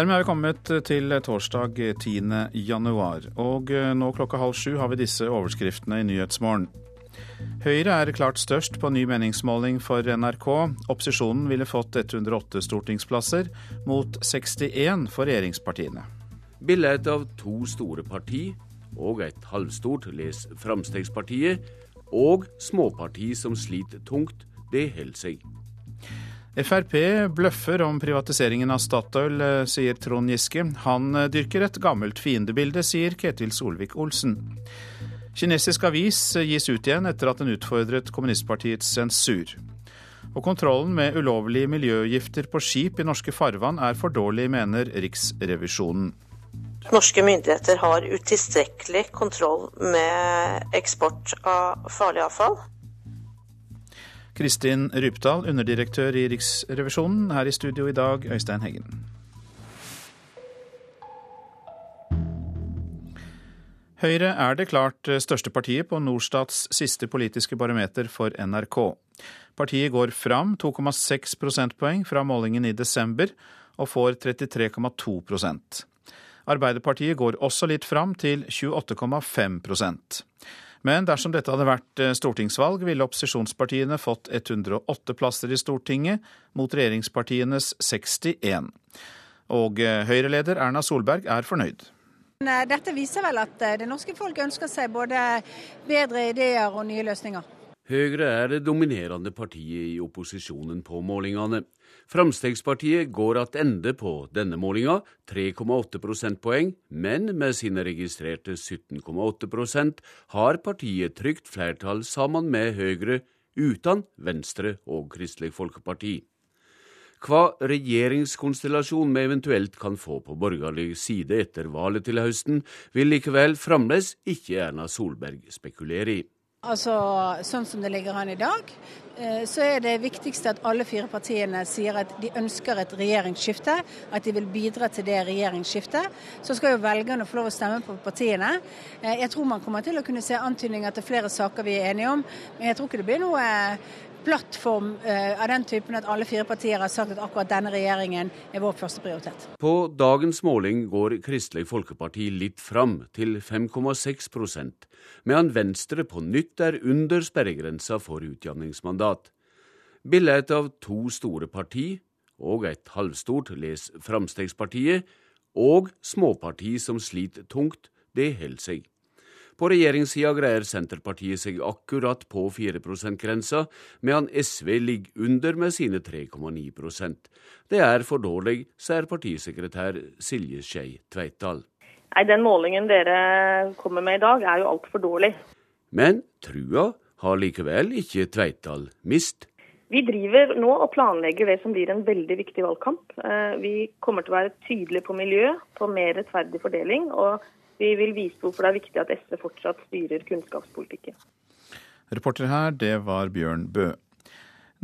Dermed er vi kommet til torsdag 10. januar. Og nå klokka halv sju har vi disse overskriftene i Nyhetsmorgen. Høyre er klart størst på ny meningsmåling for NRK. Opposisjonen ville fått 108 stortingsplasser, mot 61 for regjeringspartiene. Bildet av to store parti og et halvstort, les Fremskrittspartiet, og småparti som sliter tungt, det holder seg. Frp bløffer om privatiseringen av Statoil, eh, sier Trond Giske. Han eh, dyrker et gammelt fiendebilde, sier Ketil Solvik-Olsen. Kinesisk avis eh, gis ut igjen etter at den utfordret kommunistpartiets sensur. Og kontrollen med ulovlige miljøgifter på skip i norske farvann er for dårlig, mener Riksrevisjonen. Norske myndigheter har utilstrekkelig kontroll med eksport av farlig avfall. Kristin Rypdal, underdirektør i Riksrevisjonen, her i studio i dag, Øystein Heggen. Høyre er det klart største partiet på Norstats siste politiske barometer for NRK. Partiet går fram 2,6 prosentpoeng fra målingen i desember, og får 33,2% Arbeiderpartiet går også litt fram, til 28,5 men dersom dette hadde vært eh, stortingsvalg, ville opposisjonspartiene fått 108 plasser i Stortinget, mot regjeringspartienes 61. Og eh, Høyre-leder Erna Solberg er fornøyd. Eh, dette viser vel at det norske folk ønsker seg både bedre ideer og nye løsninger. Høyre er det dominerende partiet i opposisjonen på målingene. Fremskrittspartiet går attende på denne målinga, 3,8 prosentpoeng, men med sine registrerte 17,8% har partiet trygt flertall sammen med Høyre, uten Venstre og Kristelig Folkeparti. Hva regjeringskonstellasjonen vi eventuelt kan få på borgerlig side etter valget til høsten, vil likevel fremdeles ikke Erna Solberg spekulere i. Altså, Sånn som det ligger an i dag, eh, så er det viktigste at alle fire partiene sier at de ønsker et regjeringsskifte, at de vil bidra til det regjeringsskiftet. Så skal jo velgerne få lov å stemme på partiene. Eh, jeg tror man kommer til å kunne se antydninger til flere saker vi er enige om, men jeg tror ikke det blir noe plattform uh, av den typen at alle fire partier har sagt at akkurat denne regjeringen er vår første prioritet. På dagens måling går Kristelig Folkeparti litt fram, til 5,6% medan Venstre på nytt er under sperregrensa for utjamningsmandat. Bildet av to store parti og et halvstort, les Framstegspartiet, og småparti som sliter tungt, det holder seg. På regjeringssida greier Senterpartiet seg akkurat på 4 %-grensa, medan SV ligger under med sine 3,9% Det er for dårlig, sier partisekretær Silje Skei Tveitdal. Nei, Den målingen dere kommer med i dag, er jo altfor dårlig. Men trua har likevel ikke Tveitdal mist. Vi driver nå og planlegger det som blir en veldig viktig valgkamp. Eh, vi kommer til å være tydelige på miljø, på mer rettferdig fordeling. og vi vil vise hvorfor det er viktig at SV fortsatt styrer kunnskapspolitikken. Reporter her, det var Bjørn Bø.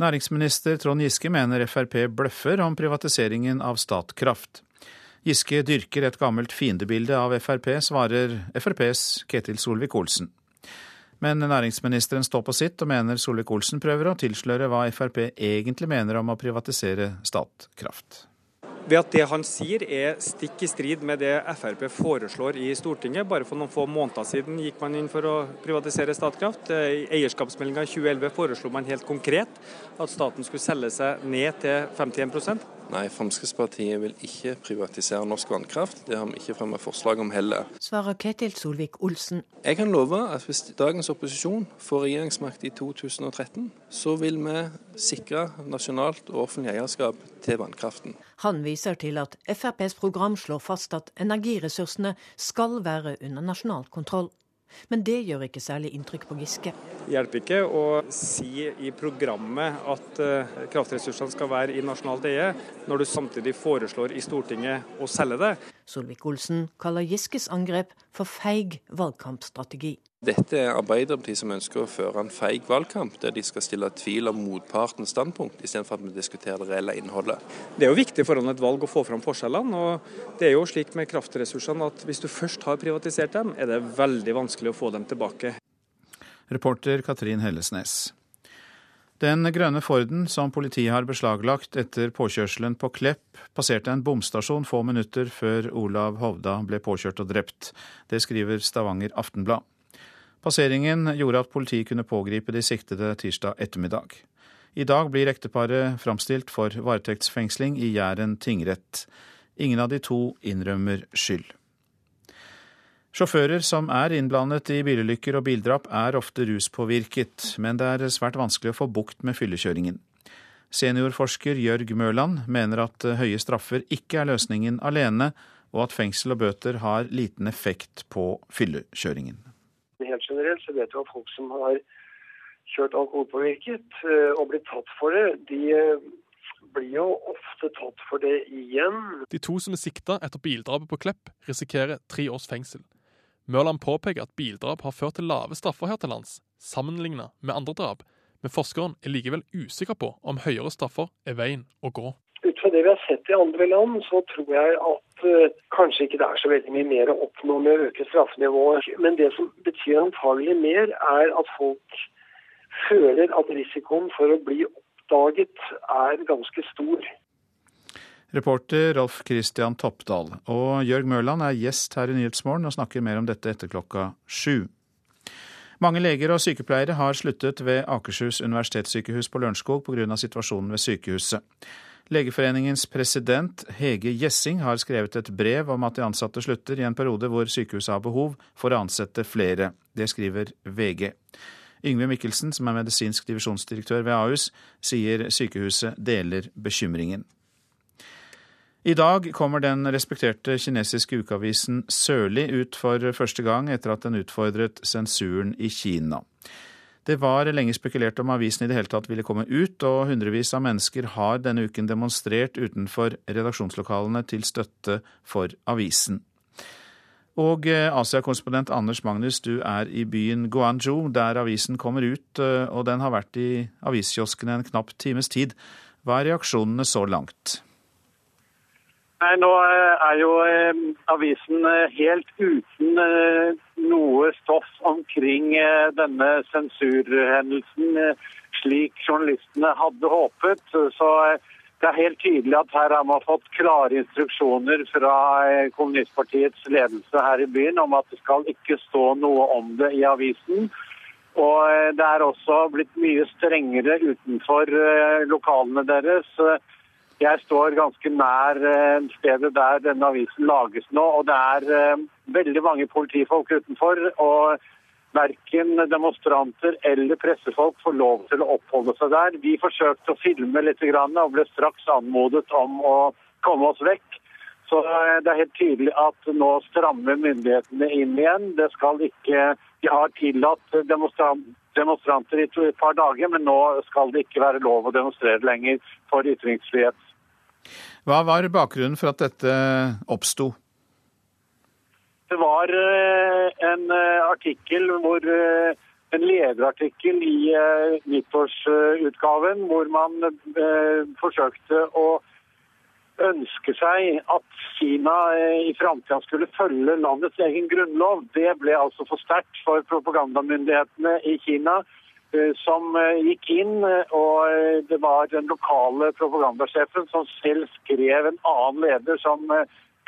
Næringsminister Trond Giske mener Frp bløffer om privatiseringen av Statkraft. Giske dyrker et gammelt fiendebilde av Frp, svarer FrPs Ketil Solvik-Olsen. Men næringsministeren står på sitt og mener Solvik-Olsen prøver å tilsløre hva Frp egentlig mener om å privatisere Statkraft ved at det han sier er stikk i strid med det Frp foreslår i Stortinget. Bare for noen få måneder siden gikk man inn for å privatisere Statkraft. I eierskapsmeldinga 2011 foreslo man helt konkret at staten skulle selge seg ned til 51 Nei, Fremskrittspartiet vil ikke privatisere norsk vannkraft. Det har vi ikke fremmet forslag om heller. Svarer Ketil Solvik-Olsen. Jeg kan love at hvis dagens opposisjon får regjeringsmakt i 2013, så vil vi sikre nasjonalt og offentlig eierskap til vannkraften. Han viser til at FrPs program slår fast at energiressursene skal være under nasjonal kontroll. Men det gjør ikke særlig inntrykk på Giske. Det hjelper ikke å si i programmet at eh, kraftressursene skal være i nasjonalt eie, når du samtidig foreslår i Stortinget å selge det. Solvik-Olsen kaller Giskes angrep for feig valgkampstrategi. Dette er Arbeiderpartiet som ønsker å føre en feig valgkamp, der de skal stille tvil om motpartens standpunkt, istedenfor at vi diskuterer det reelle innholdet. Det er jo viktig foran et valg å få fram forskjellene. og Det er jo slik med kraftressursene at hvis du først har privatisert dem, er det veldig vanskelig å få dem tilbake. Reporter Katrin Hellesnes. Den grønne Forden som politiet har beslaglagt etter påkjørselen på Klepp, passerte en bomstasjon få minutter før Olav Hovda ble påkjørt og drept. Det skriver Stavanger Aftenblad. Passeringen gjorde at politiet kunne pågripe de siktede tirsdag ettermiddag. I dag blir ekteparet framstilt for varetektsfengsling i Jæren tingrett. Ingen av de to innrømmer skyld. Sjåfører som er innblandet i bilulykker og bildrap er ofte ruspåvirket, men det er svært vanskelig å få bukt med fyllekjøringen. Seniorforsker Jørg Mørland mener at høye straffer ikke er løsningen alene, og at fengsel og bøter har liten effekt på fyllekjøringen. Helt generelt så vet vi at folk som har kjørt alkoholpåvirket eh, og blitt tatt for det, de eh, blir jo ofte tatt for det igjen. De to som er sikta etter bildrapet på Klepp, risikerer tre års fengsel. Mørland påpeker at bildrap har ført til lave straffer her til lands, sammenlignet med andre drap, men forskeren er likevel usikker på om høyere straffer er veien å gå. Ut fra det vi har sett i andre land, så tror jeg at uh, kanskje ikke det er så veldig mye mer å oppnå med å øke straffenivået. Men det som betyr antagelig mer, er at folk føler at risikoen for å bli oppdaget er ganske stor. Reporter Rolf Christian Toppdal. Og Jørg Mørland er gjest her i Nyhetsmorgen og snakker mer om dette etter klokka sju. Mange leger og sykepleiere har sluttet ved Akershus universitetssykehus på Lørenskog pga. situasjonen ved sykehuset. Legeforeningens president Hege Gjessing har skrevet et brev om at de ansatte slutter i en periode hvor sykehuset har behov for å ansette flere. Det skriver VG. Yngve Mikkelsen, som er medisinsk divisjonsdirektør ved Ahus, sier sykehuset deler bekymringen. I dag kommer den respekterte kinesiske ukeavisen Sørli ut for første gang etter at den utfordret sensuren i Kina. Det var lenge spekulert om avisen i det hele tatt ville komme ut, og hundrevis av mennesker har denne uken demonstrert utenfor redaksjonslokalene til støtte for avisen. Og eh, Asia-korrespondent Anders Magnus, du er i byen Guangzhou, der avisen kommer ut, eh, og den har vært i aviskioskene en knapp times tid. Hva er reaksjonene så langt? Nei, Nå eh, er jo avisen helt uten noe stoff omkring denne sensurhendelsen, slik journalistene hadde håpet. Så det er helt tydelig at her har man fått klare instruksjoner fra eh, kommunistpartiets ledelse her i byen om at det skal ikke stå noe om det i avisen. Og eh, det er også blitt mye strengere utenfor eh, lokalene deres. Jeg står ganske nær stedet der denne avisen lages nå, og det er veldig mange politifolk utenfor. og Verken demonstranter eller pressefolk får lov til å oppholde seg der. Vi forsøkte å filme litt og ble straks anmodet om å komme oss vekk. Så eh, det er helt tydelig at nå strammer myndighetene inn igjen. Det skal ikke De har tillatt demonstranter i et par dager, men nå skal det ikke være lov å demonstrere lenger for ytringsfrihet. Hva var bakgrunnen for at dette oppsto? Det var eh, en eh, artikkel hvor eh, en lederartikkel i nyttårsutgaven hvor man forsøkte å ønske seg at Kina i framtida skulle følge landets egen grunnlov. Det ble altså for sterkt for propagandamyndighetene i Kina, som gikk inn. Og det var den lokale propagandasjefen som selv skrev en annen leder som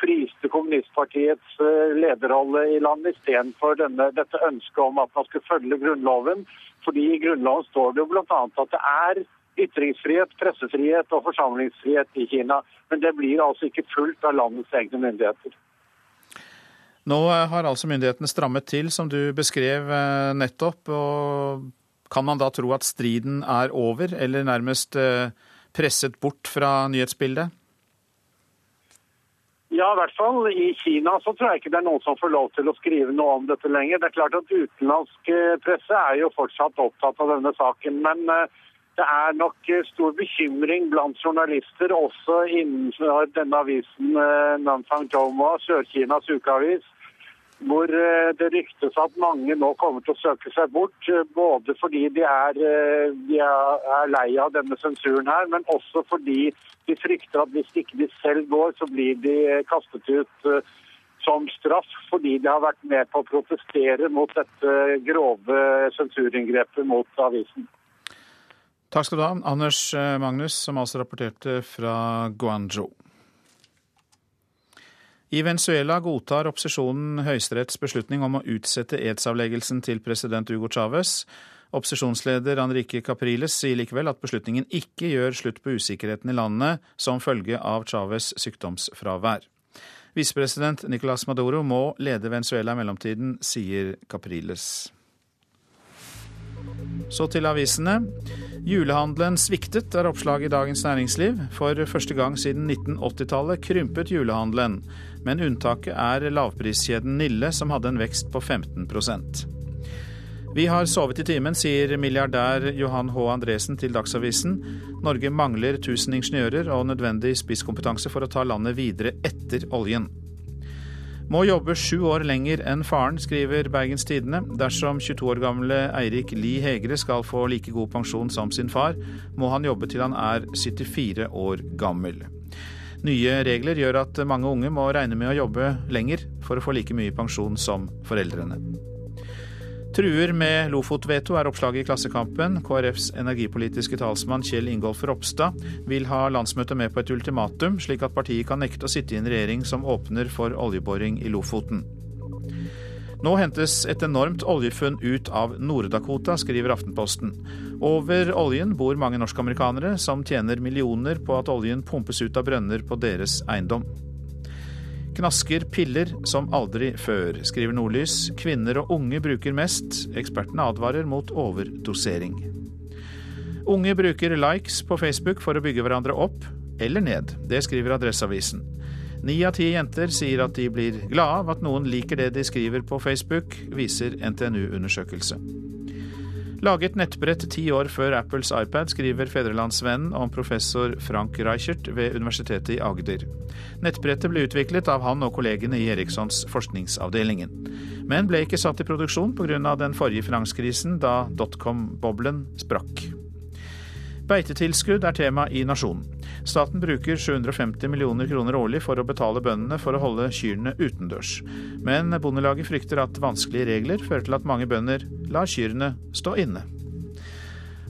priste kommunistpartiets eh, lederrolle i landet istedenfor dette ønsket om at man skulle følge Grunnloven. Fordi i Grunnloven står det jo bl.a. at det er ytringsfrihet, pressefrihet og forsamlingsfrihet i Kina. Men det blir altså ikke fulgt av landets egne myndigheter. Nå eh, har altså myndighetene strammet til, som du beskrev eh, nettopp. og Kan man da tro at striden er over, eller nærmest presset bort fra nyhetsbildet? Ja, i hvert fall. I Kina så tror jeg ikke det er noen som får lov til å skrive noe om dette lenger. Det er klart at Utenlandsk eh, presse er jo fortsatt opptatt av denne saken. Men eh, det er nok eh, stor bekymring blant journalister, også innenfor denne avisen Nanfang Jomo, Sør-Kinas ukeavis, hvor eh, det ryktes at mange nå kommer til å søke seg bort. Eh, både fordi de er, eh, de er lei av denne sensuren her, men også fordi de frykter at hvis ikke de selv går, så blir de kastet ut som straff fordi de har vært med på å protestere mot dette grove sensurinngrepet mot avisen. Takk skal du ha, Anders Magnus, som altså rapporterte fra Guangzhou. I Venezuela godtar opposisjonen Høyesteretts beslutning om å utsette edsavleggelsen til president Hugo Chávez. Opposisjonsleder Anrique Capriles sier likevel at beslutningen ikke gjør slutt på usikkerheten i landet som følge av Chávez sykdomsfravær. Visepresident Nicolas Maduro må lede Venezuela i mellomtiden, sier Capriles. Så til avisene. Julehandelen sviktet, er oppslaget i Dagens Næringsliv. For første gang siden 1980-tallet krympet julehandelen, men unntaket er lavpriskjeden Nille, som hadde en vekst på 15% Vi har sovet i timen, sier milliardær Johan H. Andresen til Dagsavisen. Norge mangler 1000 ingeniører og nødvendig spisskompetanse for å ta landet videre etter oljen. Må jobbe sju år lenger enn faren, skriver Bergens Tidende. Dersom 22 år gamle Eirik Lie Hegre skal få like god pensjon som sin far, må han jobbe til han er 74 år gammel. Nye regler gjør at mange unge må regne med å jobbe lenger for å få like mye pensjon som foreldrene. Truer med Lofot-veto er oppslaget i Klassekampen. KrFs energipolitiske talsmann Kjell Ingolf Ropstad vil ha landsmøtet med på et ultimatum, slik at partiet kan nekte å sitte i en regjering som åpner for oljeboring i Lofoten. Nå hentes et enormt oljefunn ut av Nord-Dakota, skriver Aftenposten. Over oljen bor mange norskamerikanere som tjener millioner på at oljen pumpes ut av brønner på deres eiendom. Knasker piller som aldri før, skriver Nordlys. Kvinner og unge bruker mest. Ekspertene advarer mot overdosering. Unge bruker likes på Facebook for å bygge hverandre opp eller ned. Det skriver Adresseavisen. Ni av ti jenter sier at de blir glade av at noen liker det de skriver på Facebook, viser NTNU-undersøkelse. Laget nettbrett ti år før Apples iPad, skriver Fedrelandsvennen om professor Frank Reichert ved Universitetet i Agder. Nettbrettet ble utviklet av han og kollegene i Erikssons forskningsavdelingen, men ble ikke satt i produksjon pga. den forrige finanskrisen, da dotcom-boblen sprakk. Beitetilskudd er tema i Nasjonen. Staten bruker 750 millioner kroner årlig for å betale bøndene for å holde kyrne utendørs. Men Bondelaget frykter at vanskelige regler fører til at mange bønder lar kyrne stå inne.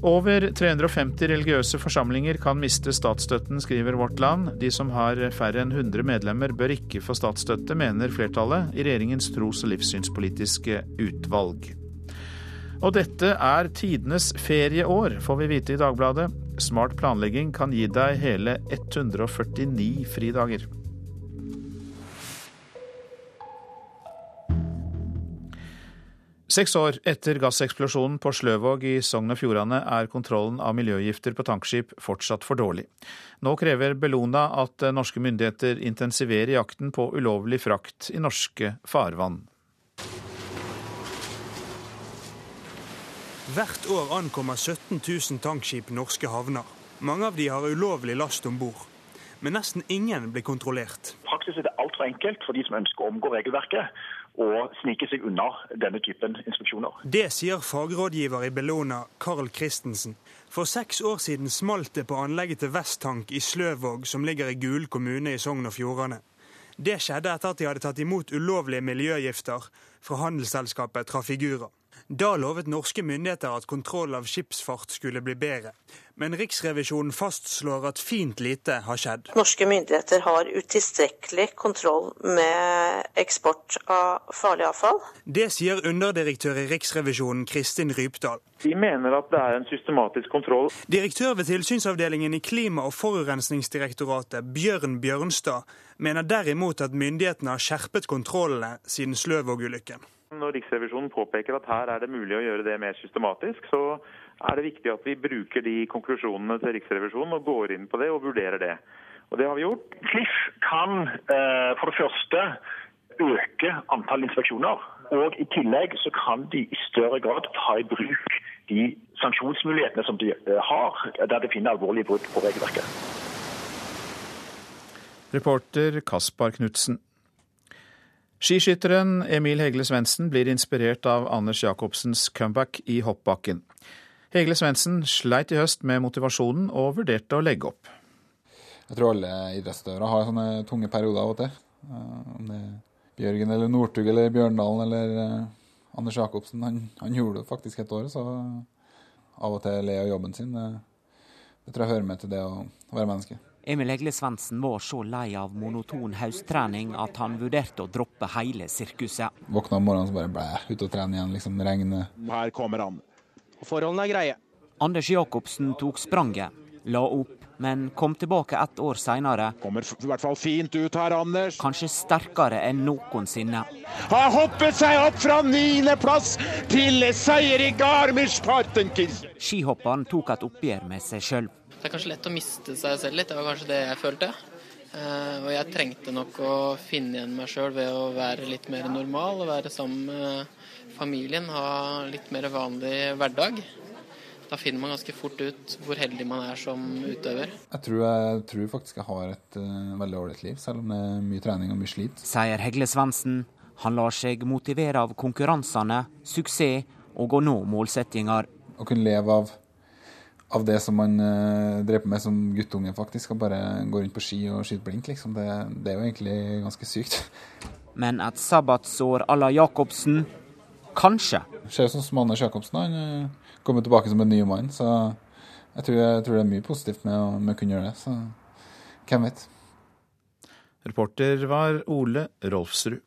Over 350 religiøse forsamlinger kan miste statsstøtten, skriver Vårt Land. De som har færre enn 100 medlemmer bør ikke få statsstøtte, mener flertallet i regjeringens tros- og livssynspolitiske utvalg. Og dette er tidenes ferieår, får vi vite i Dagbladet. Smart planlegging kan gi deg hele 149 fridager. Seks år etter gasseksplosjonen på Sløvåg i Sogn og Fjordane er kontrollen av miljøgifter på tankskip fortsatt for dårlig. Nå krever Bellona at norske myndigheter intensiverer jakten på ulovlig frakt i norske farvann. Hvert år ankommer 17 000 tankskip norske havner. Mange av de har ulovlig last om bord. Men nesten ingen blir kontrollert. Praksis er det altfor enkelt for de som ønsker å omgå regelverket og snike seg unna denne typen instruksjoner. Det sier fagrådgiver i Bellona, Carl Christensen. For seks år siden smalt det på anlegget til Vesttank i Sløvåg, som ligger i Gul kommune i Sogn og Fjordane. Det skjedde etter at de hadde tatt imot ulovlige miljøgifter fra handelsselskapet Trafigura. Da lovet norske myndigheter at kontroll av skipsfart skulle bli bedre. Men Riksrevisjonen fastslår at fint lite har skjedd. Norske myndigheter har utilstrekkelig kontroll med eksport av farlig avfall. Det sier underdirektør i Riksrevisjonen Kristin Rypdal. Vi mener at det er en systematisk kontroll. Direktør ved tilsynsavdelingen i Klima- og forurensningsdirektoratet, Bjørn Bjørnstad, mener derimot at myndighetene har skjerpet kontrollene siden Sløvåg-ulykken. Når Riksrevisjonen påpeker at her er det mulig å gjøre det mer systematisk, så er det viktig at vi bruker de konklusjonene til Riksrevisjonen og går inn på det og vurderer det. Og det har vi gjort. Cliff kan eh, for det første øke antall inspeksjoner. Og i tillegg så kan de i større grad ta i bruk de sanksjonsmulighetene som de eh, har, der de finner alvorlige brudd på regelverket. Reporter Kaspar Knutsen. Skiskytteren Emil Hegle Svendsen blir inspirert av Anders Jacobsens comeback i hoppbakken. Hegle Svendsen sleit i høst med motivasjonen og vurderte å legge opp. Jeg tror alle idrettsutøvere har sånne tunge perioder av og til. Eh, om det er Bjørgen eller Northug eller Bjørndalen eller eh, Anders Jacobsen. Han, han gjorde det faktisk et år, så av og til le av jobben sin. jeg tror jeg hører med til det å være menneske. Emil Egle Svendsen var så lei av monoton høsttrening at han vurderte å droppe hele sirkuset. Våkna om morgenen så bare blæ, ut og trene igjen, liksom regnet. Her kommer han. Forholdene er greie. Anders Jacobsen tok spranget, la opp, men kom tilbake ett år seinere. Kommer i hvert fall fint ut her, Anders. Kanskje sterkere enn noensinne. Har hoppet seg opp fra niendeplass til seier i Garmisch-Partenkirchen. Skihopperen tok et oppgjør med seg sjøl. Det er kanskje lett å miste seg selv litt, det var kanskje det jeg følte. Uh, og jeg trengte nok å finne igjen meg sjøl ved å være litt mer normal og være sammen med familien. Ha litt mer vanlig hverdag. Da finner man ganske fort ut hvor heldig man er som utøver. Jeg tror, jeg tror faktisk jeg har et uh, veldig ålreit liv, selv om det er mye trening og mye slit. Sier Hegle Svendsen. Han lar seg motivere av konkurransene, suksess og å nå målsettinger. Å kunne leve av av det som man uh, drev på med som guttunge, faktisk. Å bare gå rundt på ski og skyte blink, liksom. Det, det, er jo egentlig ganske sykt. Men et sabbatsår à la Jacobsen? Kanskje. Det ser ut som Anders Jacobsen. Han uh, kommer tilbake som en ny mann. Så jeg tror, jeg tror, det er mye positivt med å, med å kunne gjøre det. Så hvem vet. Reporter var Ole Rolfsrud.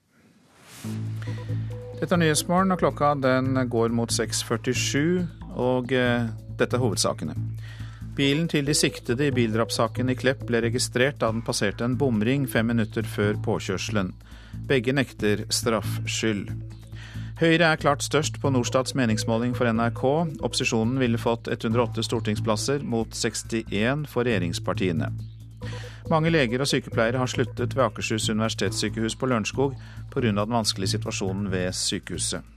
Dette er Nyhetsmorgen, og klokka den går mot 6.47. Og eh, dette er hovedsakene. Bilen til de siktede i bildrapssaken i Klepp ble registrert da den passerte en bomring fem minutter før påkjørselen. Begge nekter straffskyld. Høyre er klart størst på Norstats meningsmåling for NRK. Opposisjonen ville fått 108 stortingsplasser mot 61 for regjeringspartiene. Mange leger og sykepleiere har sluttet ved Akershus universitetssykehus på Lørenskog pga. den vanskelige situasjonen ved sykehuset.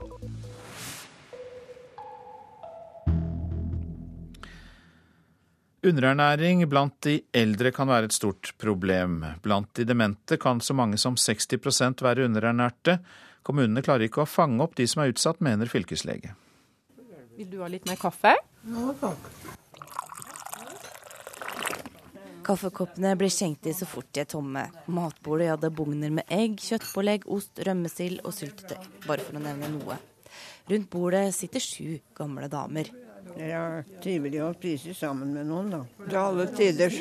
Underernæring blant de eldre kan være et stort problem. Blant de demente kan så mange som 60% være underernærte. Kommunene klarer ikke å fange opp de som er utsatt, mener fylkeslege. Vil du ha litt mer kaffe? Ja, takk. Kaffekoppene blir skjenkt i så fort de er tomme. Matbordet ja, det bugner med egg, kjøttpålegg, ost, rømmesild og syltetøy, bare for å nevne noe. Rundt bordet sitter sju gamle damer. Det er trivelig å spise sammen med noen, da. Til alle tider.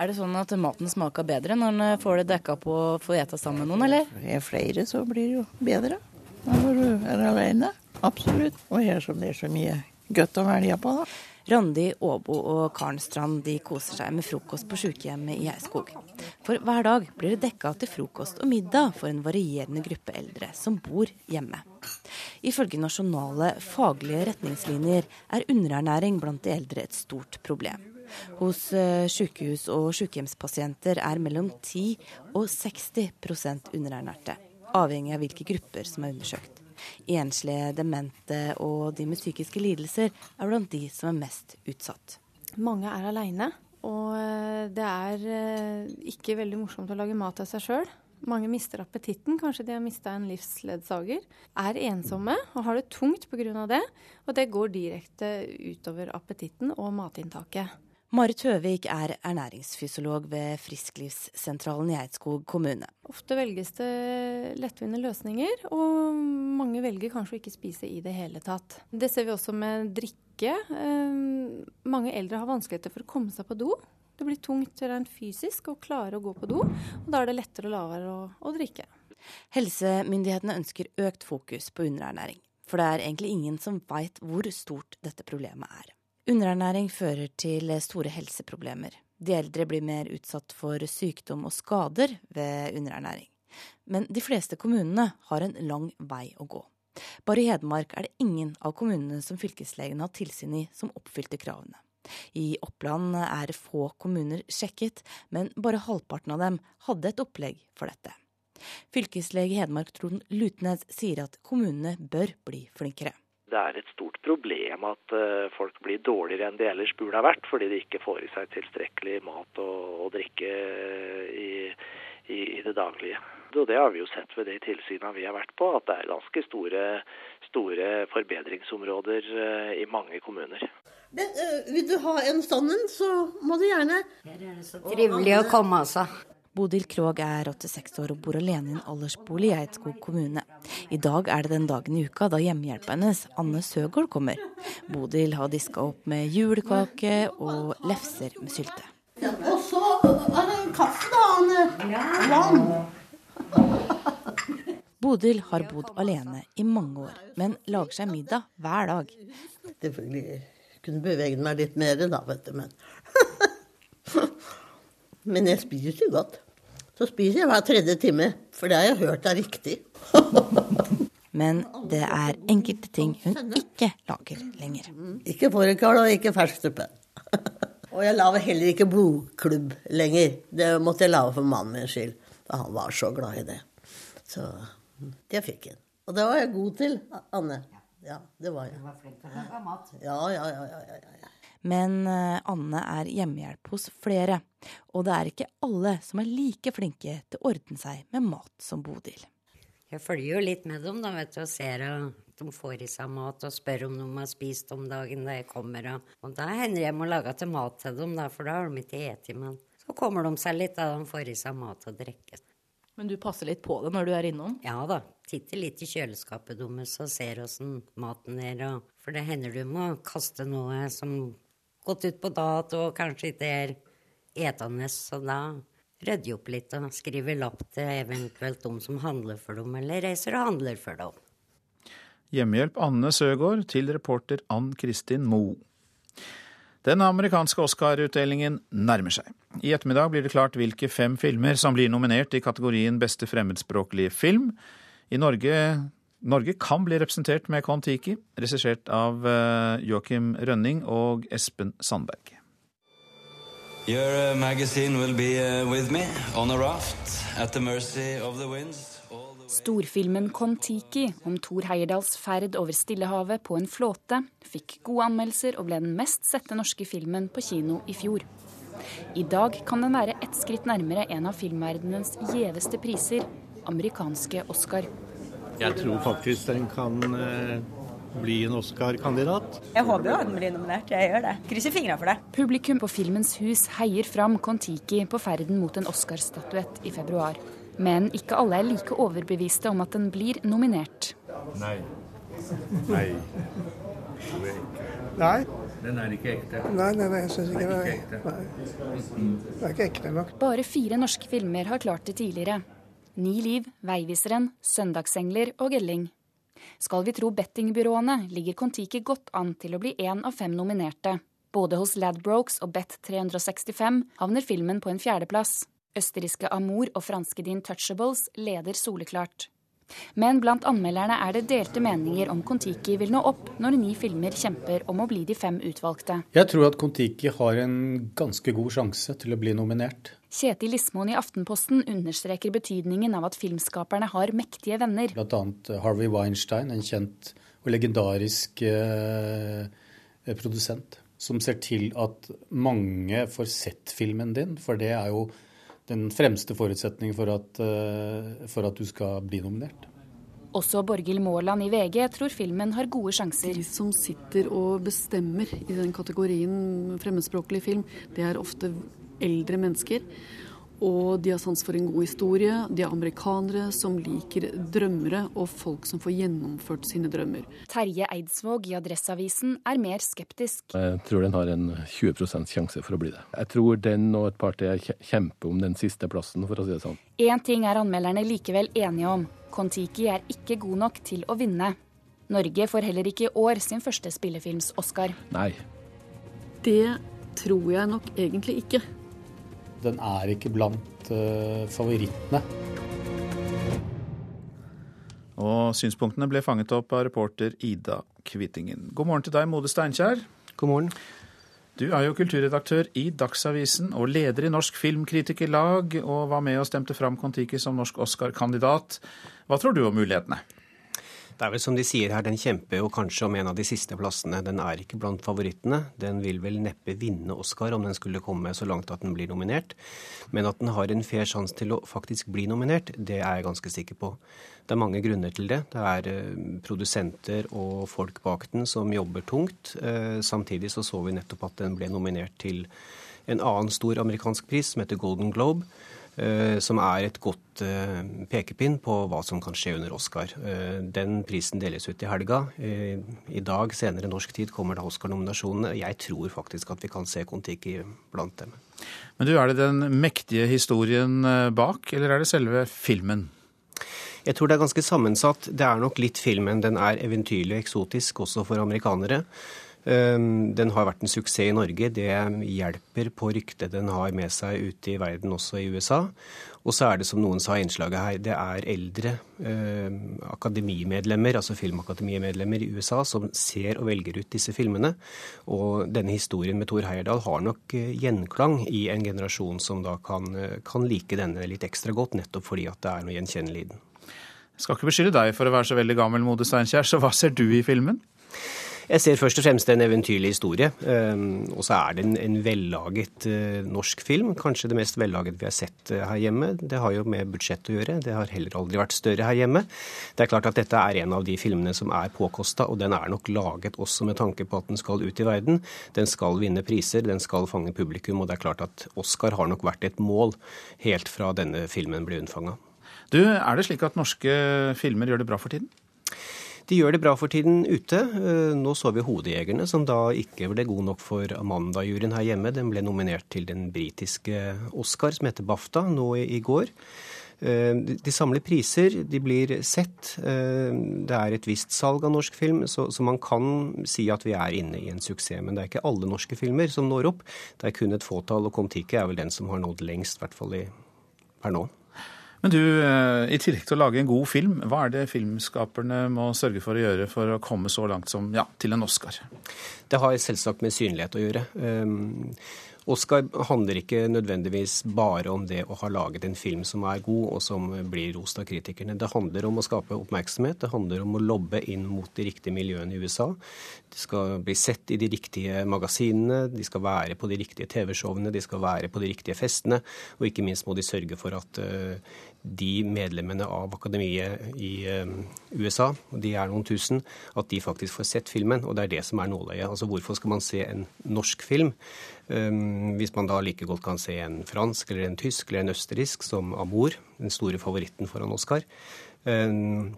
Er det sånn at maten smaker bedre når en får det dekka på å få ete sammen med noen, eller? Det er flere, så blir det jo bedre. Når du er alene. Absolutt. Og her som det er så mye godt å velge på, da. Randi Åbo og Karen Strand de koser seg med frokost på sykehjemmet i Heiskog. For hver dag blir det dekka til frokost og middag for en varierende gruppe eldre som bor hjemme. Ifølge nasjonale faglige retningslinjer er underernæring blant de eldre et stort problem. Hos eh, sykehus og sykehjemspasienter er mellom 10 og 60% underernærte, avhengig av hvilke grupper som er undersøkt. Enslige, demente og de med psykiske lidelser er blant de som er mest utsatt. Mange er aleine, og eh, det er eh, ikke veldig morsomt å lage mat av seg sjøl. Mange mister appetitten, kanskje de har mista en livsledsager. Er ensomme og har det tungt pga. det, og det går direkte utover appetitten og matinntaket. Marit Høvik er ernæringsfysiolog ved Frisklivssentralen i Eidskog kommune. Ofte velges det lettvinte løsninger, og mange velger kanskje å ikke spise i det hele tatt. Det ser vi også med drikke. Eh, mange eldre har vanskeligheter for å komme seg på do. Det blir tungt rent fysisk å klare å gå på do, og da er det lettere og lavere å, å drikke. Helsemyndighetene ønsker økt fokus på underernæring, for det er egentlig ingen som veit hvor stort dette problemet er. Underernæring fører til store helseproblemer. De eldre blir mer utsatt for sykdom og skader ved underernæring. Men de fleste kommunene har en lang vei å gå. Bare i Hedmark er det ingen av kommunene som fylkeslegen har tilsyn i, som oppfylte kravene. I Oppland er få kommuner sjekket, men bare halvparten av dem hadde et opplegg for dette. Fylkeslege Hedmark Trond Lutnes sier at kommunene bør bli flinkere det er et stort problem at uh, folk blir dårligere enn de ellers burde ha vært, fordi de ikke får i seg tilstrekkelig mat og, og drikke i, i, i, det daglige. Og Det har vi jo sett ved de tilsynene vi har vært på, at det er ganske store, store forbedringsområder uh, i mange kommuner. Men, vil du ha en sånn en, så må du gjerne Det er så trivelig å komme, altså. Bodil Krogh er 86 år og bor alene i en aldersbolig i Eidskog kommune. I dag er det den dagen i uka da hjemmehjelpa hennes, Anne Søgaard, kommer. Bodil har diska opp med julekake og lefser med sylte. Og så er det en kaffe, da, Anne. Vann. Bodil har bodd alene i mange år, men lager seg middag hver dag. Selvfølgelig kunne beveget meg litt mer, da, vet du, men Men jeg spiser jo godt. Så spiser jeg hver tredje time, for det har jeg hørt er riktig. Men det er enkelte ting hun ikke lager lenger. Ikke fårikål og ikke fersk suppe. Og jeg lager heller ikke blodklubb lenger. Det måtte jeg lage for mannen min skyld, da han var så glad i det. Så det fikk han. Og det var jeg god til, Anne. Ja, det var jeg. Du var flink til å lage mat. Ja, ja, ja, ja, ja, ja. Men eh, Anne er hjemmehjelp hos flere, og det er ikke alle som er like flinke til å ordne seg med mat som Bodil. Jeg følger jo litt med dem da, vet du, og ser at de får i seg mat og spør om de har spist om dagen da jeg kommer. Og, og da hender jeg må lage til mat til dem, da, for da har de ikke spist. Men så kommer de seg litt da de får i seg mat og drikke. Men du passer litt på det når du er innom? Ja da. Titter litt i kjøleskapet deres og ser åssen maten er. Og, for det hender du må kaste noe som gått ut på dato og kanskje ikke er etende, så da rydder jeg opp litt og skriver lapp til eventuelt de som handler for dem, eller reiser og handler for dem. Hjemmehjelp Anne Søgaard til reporter Ann Kristin Moe. Den amerikanske Oscar-utdelingen nærmer seg. I ettermiddag blir det klart hvilke fem filmer som blir nominert i kategorien beste fremmedspråklige film. I Norge, Norge kan bli representert med Kon-Tiki, regissert av eh, Joakim Rønning og Espen Sandberg. Your uh, magazine will be uh, with me on a raft at the mercy of the winds. Storfilmen Kon-Tiki om Thor Heyerdahls ferd over Stillehavet på en flåte fikk gode anmeldelser og ble den mest sette norske filmen på kino i fjor. I dag kan den være ett skritt nærmere en av filmverdenens gjeveste priser, amerikanske Oscar. Jeg tror faktisk den kan eh, bli en Oscar-kandidat. Jeg håper jo at den blir nominert. Jeg gjør det. Krysser fingra for det. Publikum på Filmens hus heier fram Kon-Tiki på ferden mot en Oscar-statuett i februar. Men ikke alle er like overbeviste om at den blir nominert. Nei. Nei. Nei. Den er ikke ekte. Nei, nei, nei, jeg syns ikke Den er ikke ekte. Nei. Det er ikke ekte nok. Bare fire norske filmer har klart det tidligere. Ni liv, Veiviseren, Søndagsengler og Gelling. Skal vi tro bettingbyråene, ligger Kon-Tiki godt an til å bli én av fem nominerte. Både hos Ladbrokes og Bet365 havner filmen på en fjerdeplass. Østerrikske Amour og franske The Intouchables leder soleklart. Men blant anmelderne er det delte meninger om Kon-Tiki vil nå opp når ni filmer kjemper om å bli de fem utvalgte. Jeg tror at Kon-Tiki har en ganske god sjanse til å bli nominert. Kjetil Lismoen i Aftenposten understreker betydningen av at filmskaperne har mektige venner. Bl.a. Harvey Weinstein, en kjent og legendarisk eh, produsent, som ser til at mange får sett filmen din, for det er jo den fremste forutsetningen for at, eh, for at du skal bli nominert. Også Borghild Måland i VG tror filmen har gode sjanser. De som sitter og bestemmer i den kategorien fremmedspråklig film, det er ofte eldre mennesker. Og de har sans for en god historie. De er amerikanere som liker drømmere og folk som får gjennomført sine drømmer. Terje Eidsvåg i Adresseavisen er mer skeptisk. Jeg tror den har en 20% sjanse for å bli det. Jeg tror den og et par til kjemper om den siste plassen, for å si det sånn. Én ting er anmelderne likevel enige om. Kon-Tiki er ikke god nok til å vinne. Norge får heller ikke i år sin første spillefilms-Oscar. Nei. Det tror jeg nok egentlig ikke. Den er ikke blant uh, favorittene. Og synspunktene ble fanget opp av reporter Ida Kvittingen. God morgen til deg, Mode Steinkjer. God morgen. Du er jo kulturredaktør i Dagsavisen og leder i Norsk Filmkritikerlag, og var med og stemte fram Kon-Tiki som norsk Oscar-kandidat. Hva tror du om mulighetene? Det er vel som de sier her, den kjemper jo kanskje om en av de siste plassene. Den er ikke blant favorittene. Den vil vel neppe vinne Oscar om den skulle komme så langt at den blir nominert. Men at den har en fair sjanse til å faktisk bli nominert, det er jeg ganske sikker på. Det er mange grunner til det. Det er eh, produsenter og folk bak den som jobber tungt. Eh, samtidig så så vi nettopp at den ble nominert til en annen stor amerikansk pris som heter Golden Globe. Som er et godt pekepinn på hva som kan skje under Oscar. Den prisen deles ut i helga. I dag, senere norsk tid, kommer da Oscar-nominasjonene. Jeg tror faktisk at vi kan se Kon-Tiki blant dem. Men du, Er det den mektige historien bak, eller er det selve filmen? Jeg tror det er ganske sammensatt. Det er nok litt filmen. Den er eventyrlig og eksotisk også for amerikanere. Ehm, den har vært en suksess i Norge. Det hjelper på ryktet den har med seg ute i verden, også i USA. Og så er det, som noen sa i innslaget her, det er eldre eh, akademimedlemmer, altså filmakademimedlemmer i USA, som ser og velger ut disse filmene. Og denne historien med Thor Heyerdahl har nok eh, gjenklang i en generasjon som da kan, eh, kan like denne litt ekstra godt, nettopp fordi at det er noe gjenkjennelig i den. Jeg skal ikke beskylde deg for å være så veldig gammel, Mode Steinkjer, så hva ser du i filmen? Jeg ser først og fremst en eventyrlig historie. Ehm, og så er det en, en vellaget uh, norsk film. Kanskje det mest vellaget vi har sett uh, her hjemme. Det har jo med budsjett å gjøre. Det har heller aldri vært større her hjemme. Det er klart at dette er en av de filmene som er påkosta, og den er nok laget også med tanke på at den skal ut i verden. Den skal vinne priser, den skal fange publikum, og det er klart at Oscar har nok vært et mål helt fra denne filmen ble unnfanga. Du, Er det slik at norske filmer gjør det bra for tiden? De gjør det bra for tiden ute. Eh, nå så vi 'Hodejegerne', som da ikke ble god nok for Amanda-juryen her hjemme. Den ble nominert til den britiske Oscar, som heter BAFTA, nå i går. Eh, de samler priser, de blir sett. Eh, det er et visst salg av norsk film, så, man kan si at vi er inne i en suksess. Men det er ikke alle norske filmer som når opp. Det er kun et fåtall, og Kon-Tiki er vel den som har nådd lengst, i hvert fall per nå. Men du, eh, i tillegg til å lage en god film, hva er det filmskaperne må sørge for å gjøre for å komme så langt som ja, til en Oscar? Det har selvsagt med synlighet å gjøre. Um, Oscar handler ikke nødvendigvis bare om det å ha laget en film som er god, og som blir rost av kritikerne. Det handler om å skape oppmerksomhet, det handler om å lobbe inn mot de riktige miljøene i USA. De skal bli sett i de riktige magasinene, de skal være på de riktige TV-showene, de skal være på de riktige festene, og ikke minst må de sørge for at uh, de medlemmene av akademiet i uh, USA, og de er noen tusen, at de faktisk får sett filmen. Og det er det som er nåløyet. Altså hvorfor skal man se en norsk film? um, hvis man da like godt kan se en fransk eller en tysk eller en østerriksk som Amour, den store favoritten foran Oscar. Um,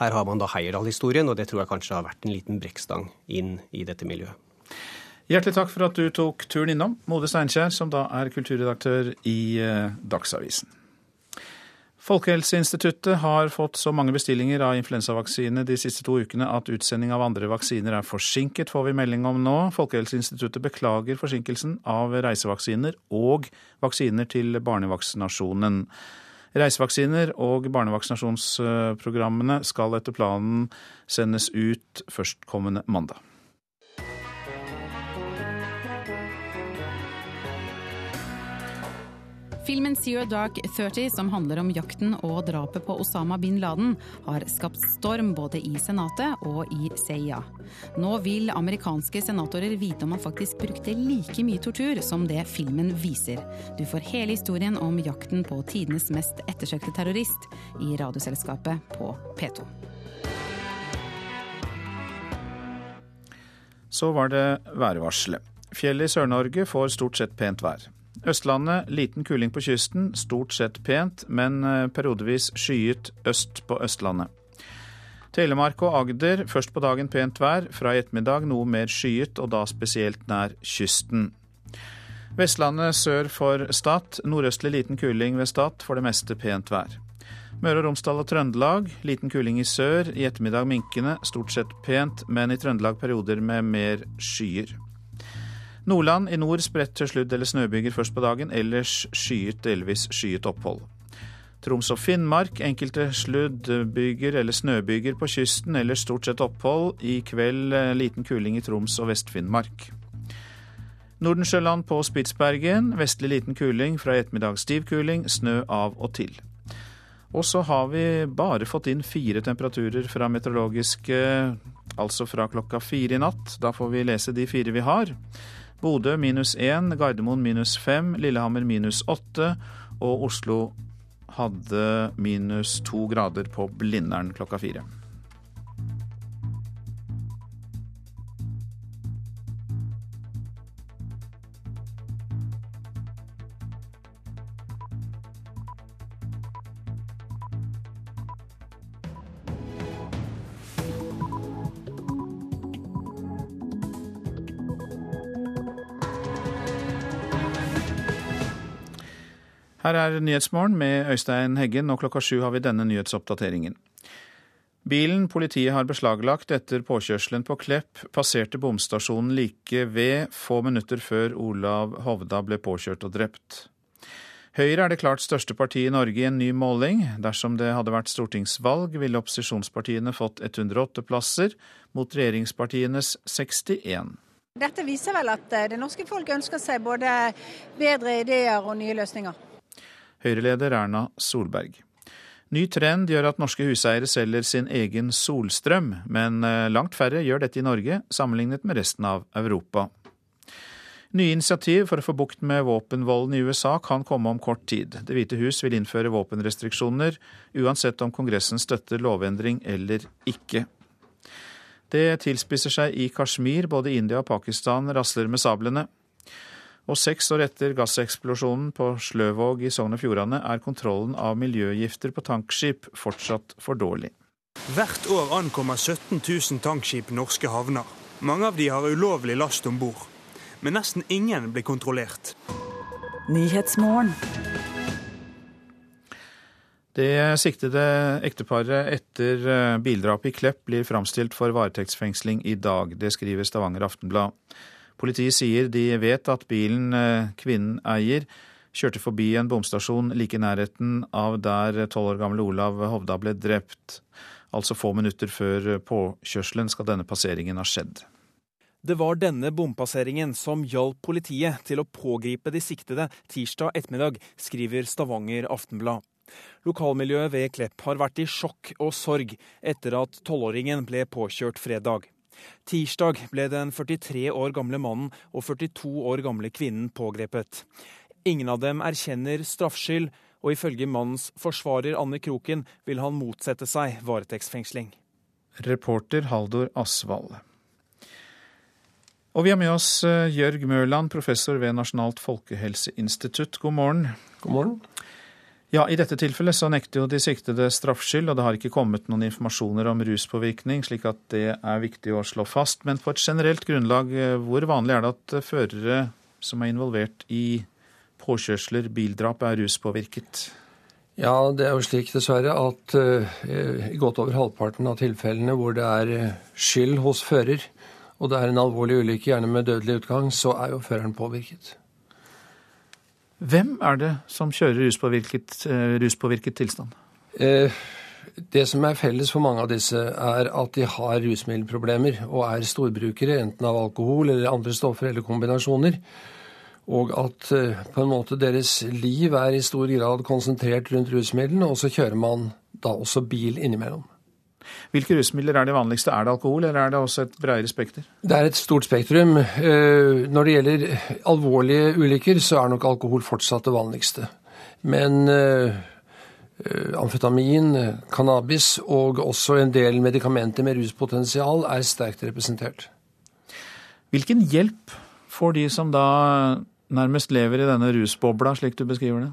her har man da Heyerdahl-historien, og det tror jeg kanskje har vært en liten brekkstang inn i dette miljøet. Hjertelig takk for at du tok turen innom, Mode Steinkjer, som da er kulturredaktør i eh, Dagsavisen. Folkehelseinstituttet har fått så mange bestillinger av influensavaksine de siste to ukene at utsending av andre vaksiner er forsinket, får vi melding om nå. Folkehelseinstituttet beklager forsinkelsen av reisevaksiner og vaksiner til barnevaksinasjonen. Reisevaksiner og barnevaksinasjonsprogrammene skal etter planen sendes ut førstkommende mandag. Filmen Zero Dark 30, som handler om jakten og drapet på Osama bin Laden, har skapt storm både i Senatet og i CIA. Nå vil amerikanske senatorer vite om han faktisk brukte like mye tortur som det filmen viser. Du får hele historien om jakten på tidenes mest ettersøkte terrorist i Radioselskapet på P2. Så var det værvarselet. Fjellet i Sør-Norge får stort sett pent vær. Østlandet liten kuling på kysten, stort sett pent, men eh, periodevis skyet øst på Østlandet. Telemark og Agder først på dagen pent vær, fra i ettermiddag noe mer skyet, og da spesielt nær kysten. Vestlandet sør for Stad, nordøstlig liten kuling ved Stad, for det meste pent vær. Møre og Romsdal og Trøndelag liten kuling i sør, i ettermiddag minkende, stort sett pent, men i Trøndelag perioder med mer skyer. Nordland i nord spredt til sludd- eller snøbyger først på dagen, ellers skyet, delvis skyet opphold. Troms og Finnmark enkelte sluddbyger eller snøbyger på kysten, ellers stort sett opphold. I kveld eh, liten kuling i Troms og Vest-Finnmark. Nordensjøland på Spitsbergen. Vestlig liten kuling, fra i ettermiddag stiv kuling. Snø av og til. Og så har vi bare fått inn fire temperaturer fra meteorologiske, altså fra klokka fire i natt. Da får vi lese de fire vi har. Bodø minus 1, Gardermoen minus 5, Lillehammer minus 8 og Oslo hadde minus 2 grader på Blindern klokka fire. Her er Nyhetsmorgen med Øystein Heggen, og klokka sju har vi denne nyhetsoppdateringen. Bilen politiet har beslaglagt etter påkjørselen på Klepp, passerte bomstasjonen like ved få minutter før Olav Hovda ble påkjørt og drept. Høyre er det klart største partiet i Norge i en ny måling. Dersom det hadde vært stortingsvalg, ville opposisjonspartiene fått 108 plasser, mot regjeringspartienes 61. Dette viser vel at det norske folk ønsker seg både bedre ideer og nye løsninger. Høyre-leder Erna Solberg. Ny trend gjør at norske huseiere selger sin egen solstrøm, men eh, langt færre gjør dette i Norge sammenlignet med resten av Europa. Nye initiativ for å få bukt med våpenvolden i USA kan komme om kort tid. Det hvite hus vil innføre våpenrestriksjoner, uansett om Kongressen støtter lovendring eller ikke. Det tilspisser seg i Kashmir. Både India og Pakistan rasler med sablene. Og seks år etter gasseksplosjonen på Sløvåg i Sogn og Fjordane er kontrollen av miljøgifter på tankskip fortsatt for dårlig. Hvert år ankommer 17 000 tankskip norske havner. Mange av de har ulovlig last om bord men nesten ingen blir kontrollert. Det siktede ekteparet etter eh, bildrapet i Klepp blir framstilt for varetektsfengsling i dag. Det skriver Stavanger Aftenblad. Politiet sier de vet at bilen eh, kvinnen eier, kjørte forbi en bomstasjon like i nærheten av der tolv år gamle Olav Hovda ble drept. Altså få minutter før påkjørselen skal denne passeringen ha skjedd. Det var denne bompasseringen som hjalp politiet til å pågripe de siktede tirsdag ettermiddag, skriver Stavanger Aftenblad. Lokalmiljøet ved Klepp har vært i sjokk og sorg etter at tolvåringen ble påkjørt fredag. Tirsdag ble den 43 år gamle mannen og 42 år gamle kvinnen pågrepet. Ingen av dem erkjenner straffskyld, og ifølge mannens forsvarer Anne Kroken vil han motsette seg varetektsfengsling. Reporter Haldor Asvald. Og vi har med oss eh, Jørg Mørland, professor ved Nasjonalt folkehelseinstitutt. God morgen. God morgen. Ja, I dette tilfellet så nekter jo de siktede straffskyld, og det har ikke kommet noen informasjoner om ruspåvirkning, slik at det er viktig å slå fast. Men på et generelt grunnlag, eh, hvor vanlig er det at førere som er involvert i påkjørsler, bildrap, er ruspåvirket? Ja, det er jo slik dessverre at uh, godt over halvparten av tilfellene hvor det er skyld hos fører, og det er en alvorlig ulykke, gjerne med dødelig utgang, så er jo føreren påvirket. Hvem er det som kjører ruspåvirket, eh, ruspåvirket tilstand? Eh, det som er felles for mange av disse, er at de har rusmiddelproblemer og er storbrukere enten av alkohol eller andre stoffer eller kombinasjoner. Og at eh, på en måte deres liv er i stor grad konsentrert rundt rusmidlene, og så kjører man da også bil innimellom. Hvilke rusmidler er det vanligste? Er det alkohol, eller er det også et bredere spekter? Det er et stort spektrum. Eh, når det gjelder alvorlige ulykker, så er nok alkohol fortsatt det vanligste. Men eh, amfetamin, cannabis og også en del medikamenter med ruspotensial er sterkt representert. Hvilken hjelp får de som da nærmest lever i denne rusbobla, slik du beskriver det?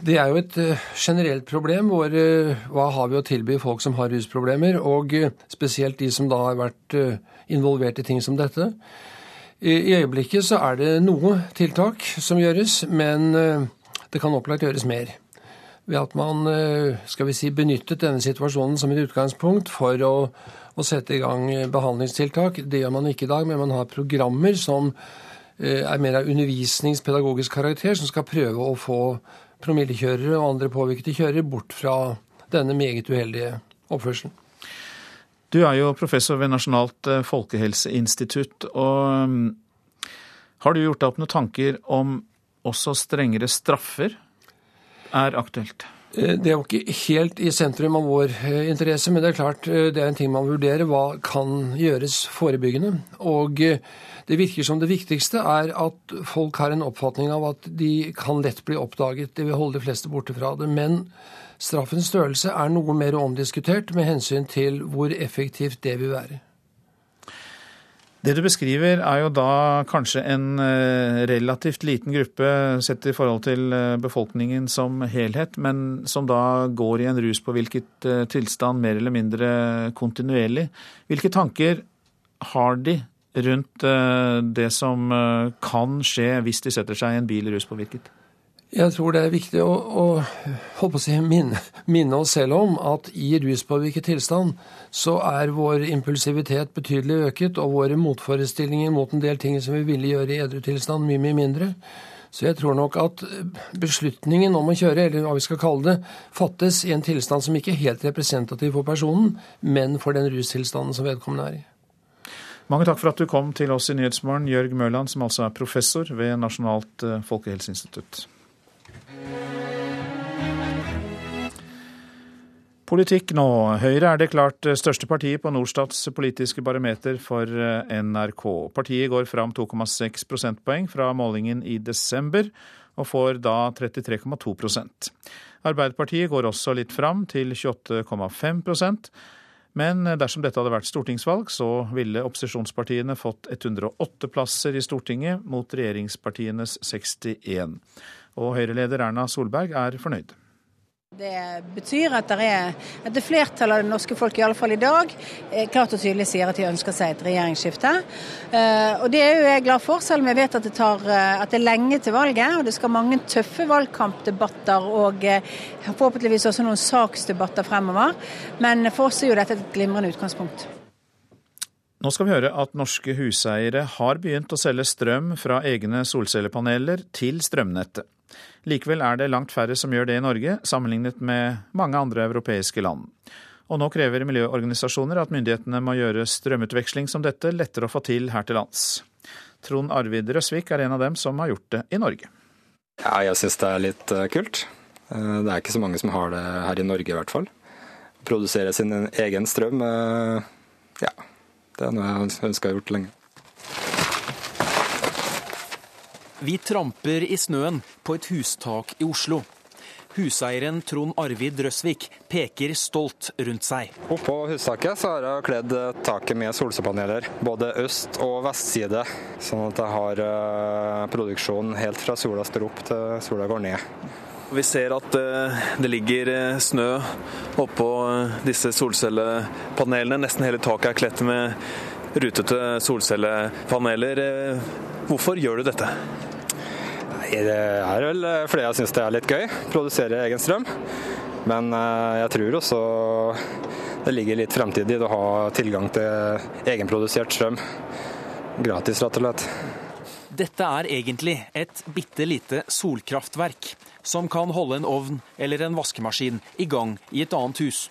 Det er jo et eh, generelt problem. Hvor, eh, hva har vi å tilby folk som har rusproblemer, og eh, spesielt de som da har vært involvert i ting som dette. I øyeblikket så er det noe tiltak som gjøres, men det kan opplagt gjøres mer. Ved at man skal vi si, benyttet denne situasjonen som et utgangspunkt for å, å sette i gang behandlingstiltak. Det gjør man ikke i dag, men man har programmer som er mer av undervisningspedagogisk karakter, som skal prøve å få promillekjørere og andre påvirkede kjørere bort fra denne meget uheldige oppførselen. Du er jo professor ved Nasjonalt eh, folkehelseinstitutt. og mm, Har du gjort deg opp noen tanker om også strengere straffer er aktuelt? Eh, det er jo ikke helt i sentrum av vår eh, interesse, men det er klart det er en ting man vurderer. Hva kan gjøres forebyggende? Og det virker som det viktigste er at folk har en oppfatning av at de kan lett bli oppdaget. Det vil holde de fleste borte fra det. Men straffens størrelse er noe mer omdiskutert med hensyn til hvor effektivt det vil være. Det du beskriver er jo da kanskje en eh, relativt liten gruppe sett i forhold til eh, befolkningen som helhet, men som da går i en ruspåvirket eh, tilstand mer eller mindre kontinuerlig. Hvilke tanker har de rundt det som kan skje hvis de setter seg i en bil ruspåvirket? Jeg tror det er viktig å, å, å si, minne, minne, oss selv om at i ruspåvirket tilstand så er vår impulsivitet betydelig øket, og våre motforestillinger mot en del ting som vi ville gjøre i edru tilstand, mye, mye mindre. Så jeg tror nok at beslutningen om å kjøre, eller hva vi skal kalle det, fattes i en tilstand som ikke er helt representativ for personen, men for den rustilstanden som vedkommende er i. Mange takk for at du kom til oss i Nyhetsmorgen, Jørg Mørland, som altså er professor ved Nasjonalt eh, folkehelseinstitutt. Politikk nå. Høyre er det klart største partiet på Norstats politiske barometer for eh, NRK. Partiet går fram 2,6 prosentpoeng fra målingen i desember, og får da 33,2% Arbeiderpartiet går også litt fram, til 28,5% men dersom dette hadde vært stortingsvalg, så ville opposisjonspartiene fått 108 plasser i Stortinget mot regjeringspartienes 61. Og Høyre-leder Erna Solberg er fornøyd. Det betyr at det er et flertall av det norske folk, i alle fall i dag, eh, klart og tydelig sier at de ønsker seg et regjeringsskifte. Eh, og Det er jo jeg glad for, selv om jeg vet at det, tar, eh, at det er lenge til valget. Og det skal mange tøffe valgkampdebatter og forhåpentligvis også noen saksdebatter fremover. Men for oss er jo dette et glimrende utgangspunkt. Nå skal vi høre at norske huseiere har begynt å selge strøm fra egne solcellepaneler til strømnettet. Likevel er det langt færre som gjør det i Norge, sammenlignet med mange andre europeiske land. Og nå krever miljøorganisasjoner at myndighetene må gjøre strømutveksling som dette lettere å få til her til lands. Trond Arvid Røsvik er en av dem som har gjort det i Norge. Ja, jeg syns det er litt eh, kult. Eh, det er ikke så mange som har det her i Norge i hvert fall. Produsere sin egen strøm, eh, ja, det er noe jeg ønsker å ha gjort lenge. Vi tramper i snøen på et hustak i Oslo. Huseieren Trond Arvid Røsvik peker stolt rundt seg. Oppå hustaket så har jeg kledd taket med solcellepaneler, både øst- og vestside. Sånn at jeg har produksjonen produksjon helt fra sola står opp til sola går ned. Vi ser at uh, det ligger uh, snø oppå disse solcellepanelene. Nesten hele taket er kledt med rutete solcellepaneler. Hvorfor gjør du dette? Det er vel eh, fordi jeg syns det er litt gøy. Produsere egen strøm. Men eh, jeg tror også det ligger litt fremtid i å ha tilgang til egenprodusert strøm. Gratis, rett og slett. Dette er egentlig et bitte lite solkraftverk som kan holde en ovn eller en vaskemaskin i gang i et annet hus.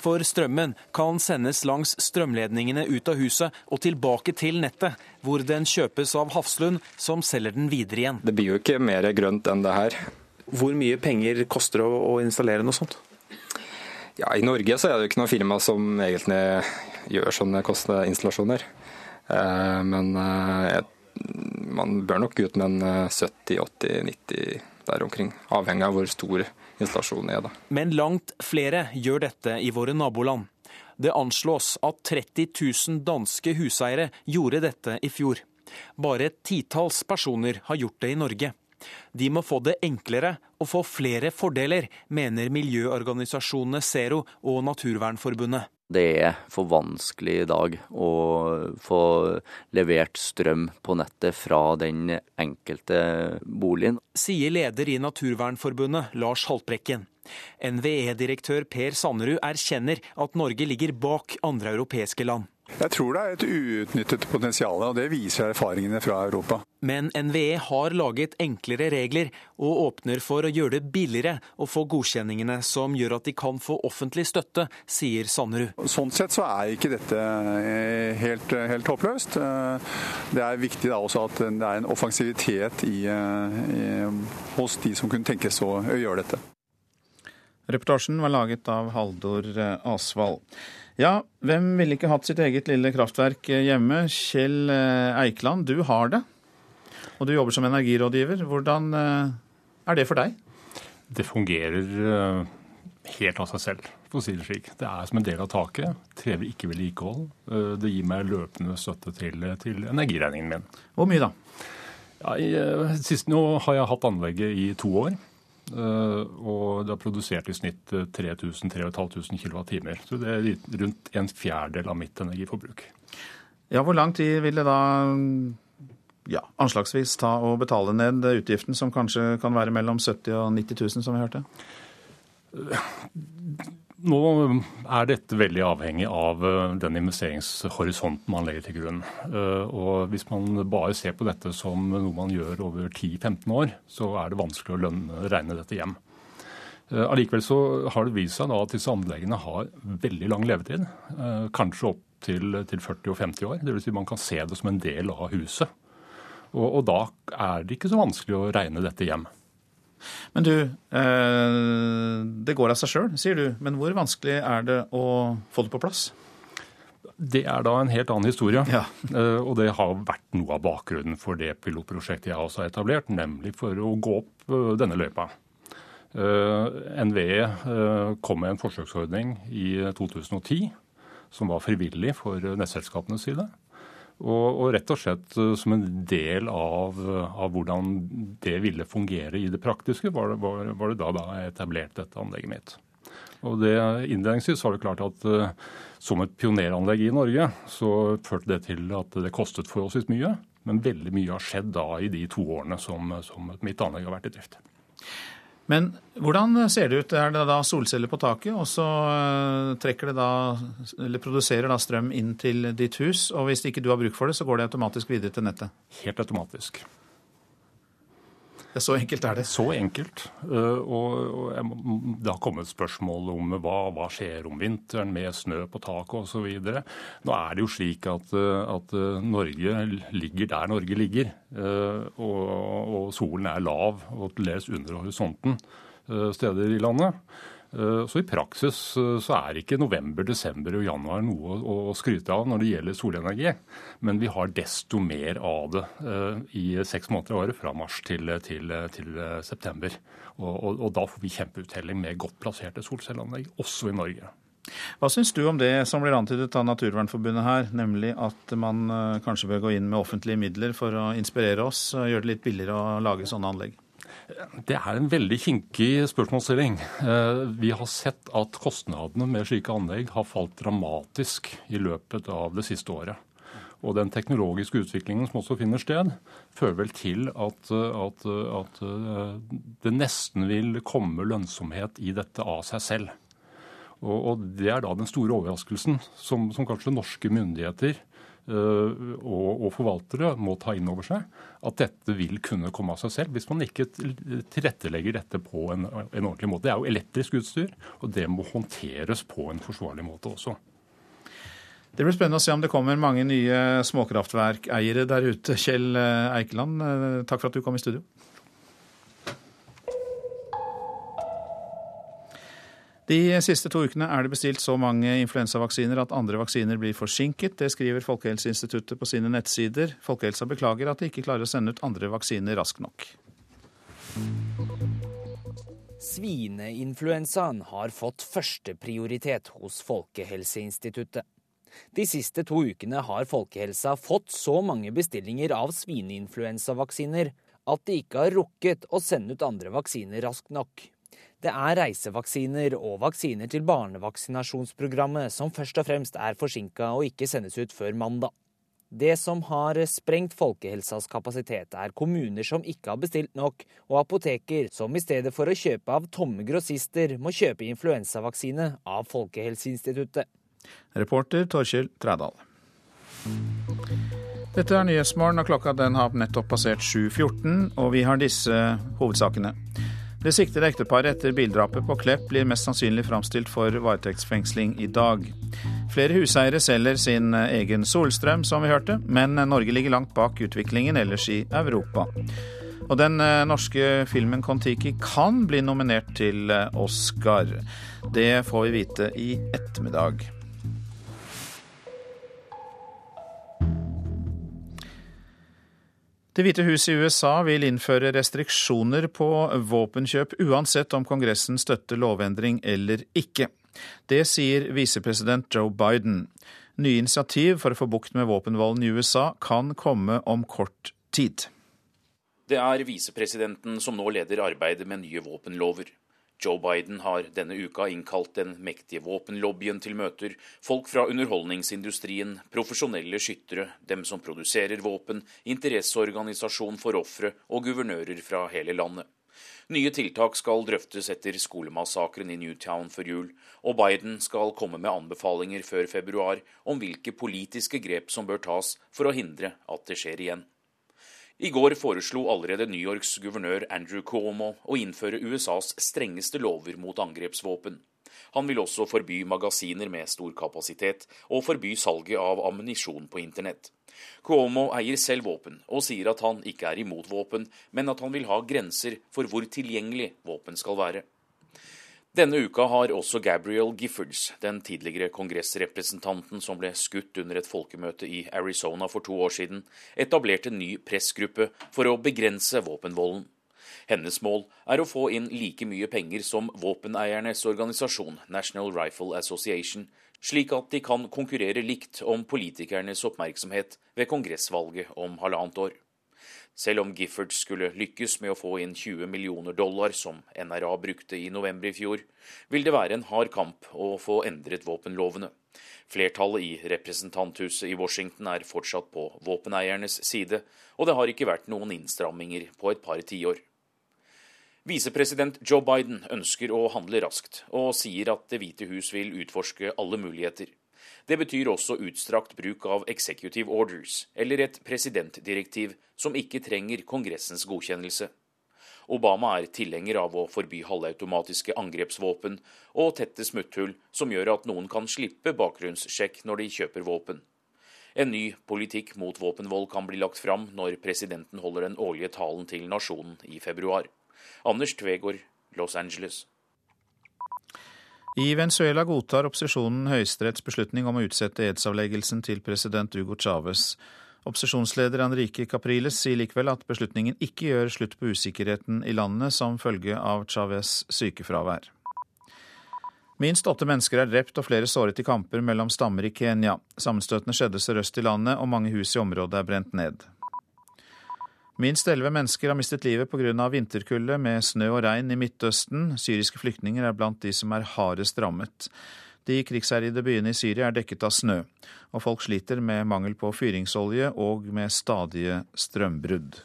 For strømmen kan sendes langs strømledningene ut av huset og tilbake til nettet, hvor den kjøpes av Hafslund, som selger den videre igjen. Det blir jo ikke mer grønt enn det her. Hvor mye penger koster det å installere noe sånt? Ja, I Norge så er det jo ikke noe firma som egentlig gjør sånne kostnadinstallasjoner. Eh, men eh, man bør nok ut med en 70-80-90 eh, der omkring, avhengig av hvor stor installasjonen er. Men langt flere gjør dette i våre naboland. Det anslås at 30 000 danske huseiere gjorde dette i fjor. Bare et titalls personer har gjort det i Norge. De må få det enklere og få flere fordeler, mener miljøorganisasjonene Zero og Naturvernforbundet. Det er for vanskelig i dag å få levert strøm på nettet fra den enkelte boligen. Sier leder i Naturvernforbundet, Lars Haltbrekken. NVE-direktør Per Sannerud erkjenner at Norge ligger bak andre europeiske land. Jeg tror det er et uutnyttet potensial, og det viser erfaringene fra Europa. Men NVE har laget enklere regler, og åpner for å gjøre det billigere å få godkjenningene som gjør at de kan få offentlig støtte, sier Sannerud. Sånn sett så er ikke dette eh, helt, helt håpløst. Eh, det er viktig da også at det er en offensivitet i, eh, i, hos de som kunne tenkes å gjøre dette. Reportasjen var laget av Haldor Asvald. Ja, hvem ville ikke hatt sitt eget lille kraftverk hjemme? Kjell Eikeland, Eikland, du har det. Og du jobber som energirådgiver. Hvordan eh, er det for deg? Det fungerer eh, helt av seg selv, for å si det slik. Det er som en del av taket. Krever ikke vedlikehold. Det gir meg løpende støtte til, til energiregningen min. Hvor mye da? Ja, i, sist nå har jeg hatt anlegget i to år. Eh, og det har produsert i snitt 3000-3500 kWt. Så det er rundt en fjerdedel av mitt energiforbruk. Ja, Hvor lang tid vil det da ja, anslagsvis ta og betale ned utgiften, som kanskje kan være mellom 70 og 90 000, som vi hørte? Nå er dette veldig avhengig av eh, den investeringshorisonten man legger til grunn. Eh, og Hvis man bare ser på dette som noe man gjør over 10-15 år, så er det vanskelig å lønne, regne dette hjem. Eh, allikevel så har det vist seg at disse anleggene har veldig lang levetid. Kanskje opp til, til 40 og 50 år. Dvs. Si man kan se det som en del av huset. Og, og da er det ikke så vanskelig å regne dette hjem. Men du, eh, det går av seg sjøl, sier du. Men hvor vanskelig er det å få det på plass? Det er da en helt annen historie. Ja. Eh, og det har vært noe av bakgrunnen for det pilotprosjektet jeg også har etablert, nemlig for å gå opp eh, denne løypa. NVE kom med en forsøksordning i 2010 som var frivillig for nettselskapenes side. Og, og, rett og slett eh, som en del av, av, hvordan det ville fungere i det praktiske, var det, var, var det da, da jeg dette anlegget mitt. Og det Innledningsvis var det klart at uh, som et pioneranlegg i Norge, så førte det til at det kostet forholdsvis mye. Men veldig mye har skjedd da i de to årene som, som mitt anlegg har vært i drift. Men hvordan ser det ut? Er det da solceller på taket, og så eh, trekker det da, eller produserer da strøm inn til ditt hus? Og hvis ikke du har bruk for det, så går det automatisk videre til nettet? Helt automatisk. Så enkelt er det? Så enkelt. Eh, og det har kommet spørsmål om hva, hva skjer om vinteren med snø på taket osv. Nå er det jo slik at, eh, at, eh, Norge ligger der Norge ligger. Og, og solen er lav og til dels under horisonten steder i landet. Eh, så i praksis eh, så er ikke november, desember og januar noe å skryte av når det gjelder solenergi. Men vi har desto mer av det eh, i seks måneder av året, fra mars til, til, til september. Og, og, og, da får vi kjempeuttelling med godt plasserte solcelleanlegg, også i Norge. Hva syns du om det som blir antydet av Naturvernforbundet her, nemlig at man kanskje bør gå inn med offentlige midler for å inspirere oss, og gjøre det litt billigere å lage sånne anlegg? Det er en veldig kinkig spørsmålsstilling. Eh, vi har sett at kostnadene med slike anlegg har falt dramatisk i løpet av det siste året. Og den teknologiske utviklingen som også finner sted, fører vel til at, at, at eh, det nesten vil komme lønnsomhet i dette av seg selv. Og, og Det er da den store overraskelsen som, som kanskje norske myndigheter og, og forvaltere må ta inn over seg at dette vil kunne komme av seg selv hvis man ikke tilrettelegger dette på en, en ordentlig måte. Det er jo elektrisk utstyr, og det må håndteres på en forsvarlig måte også. Det blir spennende å se om det kommer mange nye småkraftverkeiere der ute. Kjell Eikeland, eh, takk for at du kom i studio. De siste to ukene er det bestilt så mange influensavaksiner at andre vaksiner blir forsinket. Det skriver Folkehelseinstituttet på sine nettsider. Folkehelsa beklager at de ikke klarer å sende ut andre vaksiner raskt nok. Svineinfluensaen har fått førsteprioritet hos Folkehelseinstituttet. De siste to ukene har folkehelsa fått så mange bestillinger av svineinfluensavaksiner at de ikke har rukket å sende ut andre vaksiner raskt nok. Det er reisevaksiner og vaksiner til barnevaksinasjonsprogrammet som først og fremst er forsinka og ikke sendes ut før mandag. Det som har sprengt folkehelsas kapasitet, er kommuner som ikke har bestilt nok, og apoteker som i stedet for å kjøpe av tomme grossister, må kjøpe influensavaksine av Folkehelseinstituttet. Reporter Torkjell Trædal. Dette er Nyhetsmorgen, og klokka den har nettopp passert 7.14, og vi har disse hovedsakene. Det siktede ekteparet etter bildrapet på Klepp blir mest sannsynlig framstilt for varetektsfengsling i dag. Flere huseiere selger sin egen solstrøm, som vi hørte, men Norge ligger langt bak utviklingen ellers i Europa. Og den eh, norske filmen Kon-Tiki kan bli nominert til eh, Oscar. Det får vi vite i ettermiddag. Det hvite hus i USA vil innføre restriksjoner på våpenkjøp uansett om Kongressen støtter lovendring eller ikke. Det sier visepresident Joe Biden. Nye initiativ for å få bukt med våpenvolden i USA kan komme om kort tid. Det er visepresidenten som nå leder arbeidet med nye våpenlover. Joe Biden har denne uka innkalt den mektige våpenlobbyen til møter, folk fra underholdningsindustrien, profesjonelle skyttere, dem som produserer våpen, interesseorganisasjon for ofre og guvernører fra hele landet. Nye tiltak skal drøftes etter skolemassakren i Newtown før jul, og Biden skal komme med anbefalinger før februar om hvilke politiske grep som bør tas for å hindre at det skjer igjen. I går foreslo allerede New Yorks guvernør Andrew Cuomo å innføre USAs strengeste lover mot angrepsvåpen. Han vil også forby magasiner med stor kapasitet, og forby salget av ammunisjon på internett. Cuomo eier selv våpen, og sier at han ikke er imot våpen, men at han vil ha grenser for hvor tilgjengelig våpen skal være. Denne uka har også Gabriel Giffords, den tidligere kongressrepresentanten som ble skutt under et folkemøte i Arizona for to år siden, etablert en ny pressgruppe for å begrense våpenvolden. Hennes mål er å få inn like mye penger som våpeneiernes organisasjon National Rifle Association, slik at de kan konkurrere likt om politikernes oppmerksomhet ved kongressvalget om halvannet år. Selv om Gifford skulle lykkes med å få inn 20 millioner dollar, som NRA brukte i november i fjor, vil det være en hard kamp å få endret våpenlovene. Flertallet i representanthuset i Washington er fortsatt på våpeneiernes side, og det har ikke vært noen innstramminger på et par tiår. Visepresident Joe Biden ønsker å handle raskt, og sier at Det hvite hus vil utforske alle muligheter. Det betyr også utstrakt bruk av executive orders, eller et presidentdirektiv som ikke trenger Kongressens godkjennelse. Obama er tilhenger av å forby halvautomatiske angrepsvåpen og tette smutthull som gjør at noen kan slippe bakgrunnssjekk når de kjøper våpen. En ny politikk mot våpenvold kan bli lagt fram når presidenten holder den årlige talen til nasjonen i februar. Anders Tvegård, Los Angeles. I Venezuela godtar opposisjonen Høyesteretts beslutning om å utsette edsavleggelsen til president Hugo Chávez. Opposisjonsleder Enrique Capriles sier likevel at beslutningen ikke gjør slutt på usikkerheten i landet som følge av Chávez' sykefravær. Minst åtte mennesker er drept og flere såret i kamper mellom stammer i Kenya. Sammenstøtene skjedde sørøst i landet, og mange hus i området er brent ned. Minst elleve mennesker har mistet livet pga. vinterkulde med snø og regn i Midtøsten. Syriske flyktninger er blant de som er hardest rammet. De krigsherjede byene i Syria er dekket av snø, og folk sliter med mangel på fyringsolje og med stadige strømbrudd.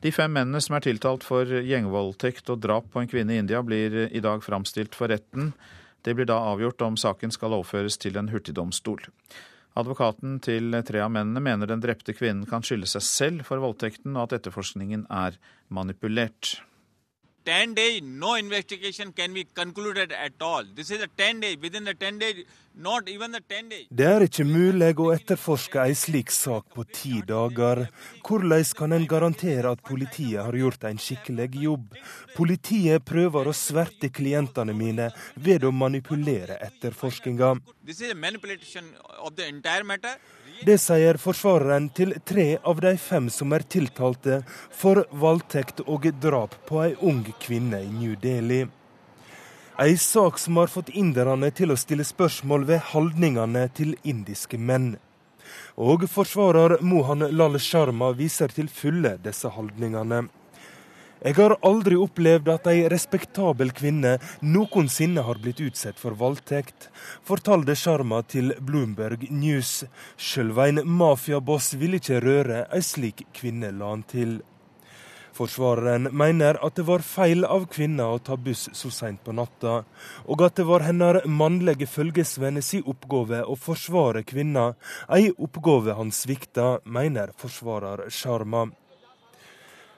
De fem mennene som er tiltalt for gjengvoldtekt og drap på en kvinne i India, blir i dag framstilt for retten. Det blir da avgjort om saken skal overføres til en hurtigdomstol. Advokaten til tre av mennene mener den drepte kvinnen kan skylde seg selv for voldtekten, og at etterforskningen er manipulert. 10 days, no investigation can be concluded at all. This is a 10 day. Within the 10 days, not even the 10 days. Det er ikke mulig å etterforske en slik sak på ti dager. Hvordan kan en garantere at politiet har gjort en skikkelig jobb? Politiet prøver å sverte klientene mine ved å manipulere etterforskninga. Det sier forsvareren til tre av de fem som er tiltalte for voldtekt og drap på ei ung kvinne i New Delhi. Ei sak som har fått inderne til å stille spørsmål ved holdningene til indiske menn. Og forsvarer Mohan Lal Sharma viser til fulle disse holdningene. Jeg har aldri opplevd at ei respektabel kvinne noensinne har blitt utsatt for voldtekt, fortalte Sharma til Bloomberg News. Sjølv en mafiaboss vil ikke røre ei slik kvinne, la han til. Forsvareren mener at det var feil av kvinna å ta buss så seint på natta, og at det var hennes mannlige følgesvenn si oppgave å forsvare kvinna, ei oppgave han svikta, mener forsvarer Sharma.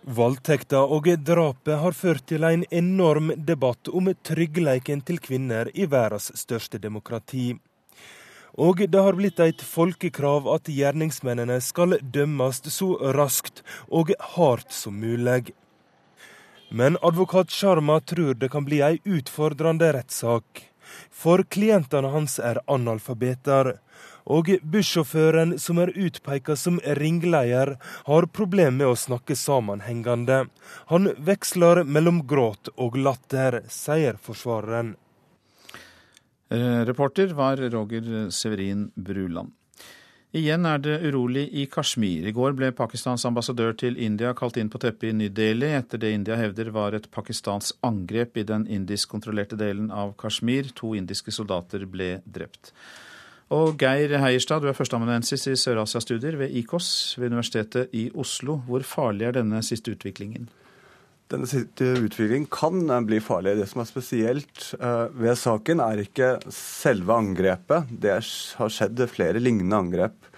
Voldtekta og drapet har ført til en enorm debatt om tryggleiken til kvinner i verdens største demokrati. Og det har blitt et folkekrav at gjerningsmennene skal dømmes så raskt og hardt som mulig. Men advokat Sharma tror det kan bli ei utfordrende rettssak. For klientene hans er analfabeter og bussjåføren som er utpeka som ringleder, har problemer med å snakke sammenhengende. Han veksler mellom gråt og latter, sier forsvareren. Eh, reporter var Roger Severin Bruland. Igjen er det urolig i Kashmir. I går ble Pakistans ambassadør til India kalt inn på teppet i New Delhi etter det India hevder var et pakistansk angrep i den indisk-kontrollerte delen av Kashmir. To indiske soldater ble drept. Og Geir Heierstad, du er førsteamanuensis i Sør-Asia-studier ved IKOS ved Universitetet i Oslo. Hvor farlig er denne siste utviklingen? Denne siste utviklingen kan bli farlig. Det som er spesielt eh, ved saken, er ikke selve angrepet. Det har skjedd flere lignende angrep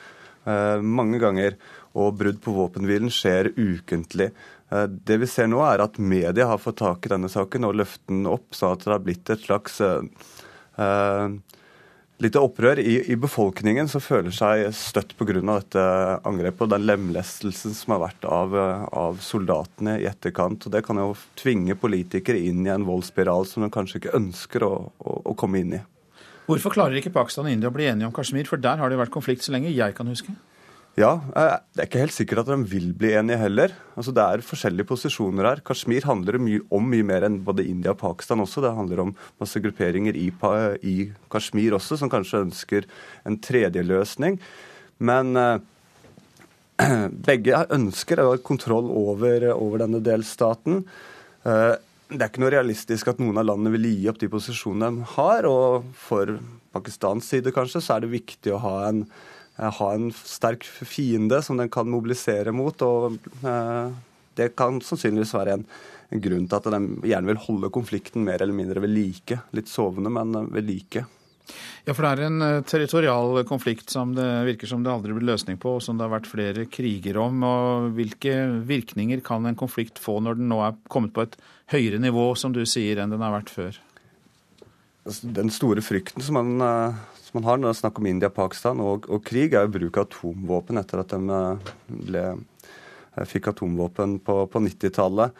Eh, mange ganger. Og brudd på våpenhvilen skjer ukentlig. Eh, det vi ser nå, er at media har fått tak i denne saken og løftet den opp, sånn at det har blitt et slags uh, lite opprør i, i, befolkningen som føler seg støtt pga. dette angrepet og den lemlestelsen som har vært av, av, soldatene i etterkant. Og Det kan jo tvinge politikere inn i en voldsspiral som de kanskje ikke ønsker å, å, å komme inn i. Hvorfor klarer ikke Pakistan og India å bli enige om Kashmir? For der har det vært konflikt så lenge jeg kan huske. Ja, eh, Det er ikke helt sikkert at de vil bli enige heller. Altså, Det er forskjellige posisjoner her. Kashmir handler mye, om mye mer enn både India og Pakistan også. Det handler om masse grupperinger i, i Kashmir også, som kanskje ønsker en tredje løsning. Men eh, begge ønsker kontroll over, over denne delstaten. Eh, det er ikke noe realistisk at noen av landene vil gi opp de posisjonene de har. Og for Pakistans side kanskje, så er det viktig å ha en, ha en sterk fiende som den kan mobilisere mot. og eh, Det kan sannsynligvis være en, en, grunn til at de gjerne vil holde konflikten mer eller mindre ved like. Litt sovende, men eh, ved like. Ja, for det er en territorial konflikt som det virker som det aldri blir løsning på, og som det har vært flere kriger om. og Hvilke virkninger kan en konflikt få når den nå er kommet på et høyere nivå, som du sier, enn den har vært før? Altså, den store frykten som man, man har når det er snakk om India, Pakistan og, og, krig, er jo bruk av atomvåpen etter at de uh, ble, fikk atomvåpen på, på 90-tallet.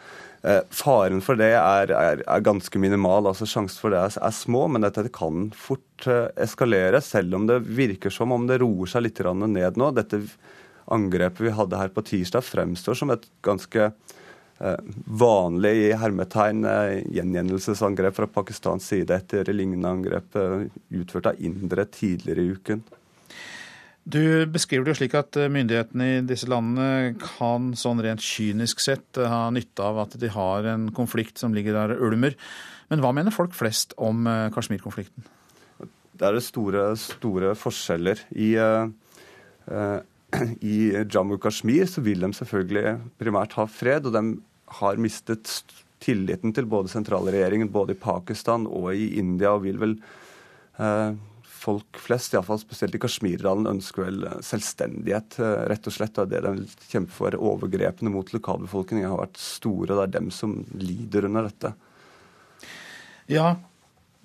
Eh, faren for det er, er, er, ganske minimal. altså Sjansen for det er, er, små, men dette kan fort eh, eskalere, selv om det virker som om det roer seg litt ned nå. Dette angrepet vi hadde her på tirsdag, fremstår som et ganske eh, vanlig i hermetegn gjengjeldelsesangrep fra Pakistans side etter lignende angrep utført av indere tidligere i uken. Du beskriver det jo slik at eh, myndighetene i disse landene kan sånn rent kynisk sett eh, ha nytte av at de har en konflikt som ligger der ulmer. Men hva mener folk flest om eh, Kashmir-konflikten? Det er store, store forskjeller. I, uh, I Jammu Kashmir så vil de selvfølgelig primært ha fred, og de har mistet tilliten til både sentralregjeringen både i Pakistan og i India, og vil vel eh, folk flest, iallfall spesielt i Kashmir-dalen, ønsker vel selvstendighet, eh, rett og slett. Og det de kjemper for. Overgrepene mot lokalbefolkningen har vært store, og det er dem som lider under dette. Ja,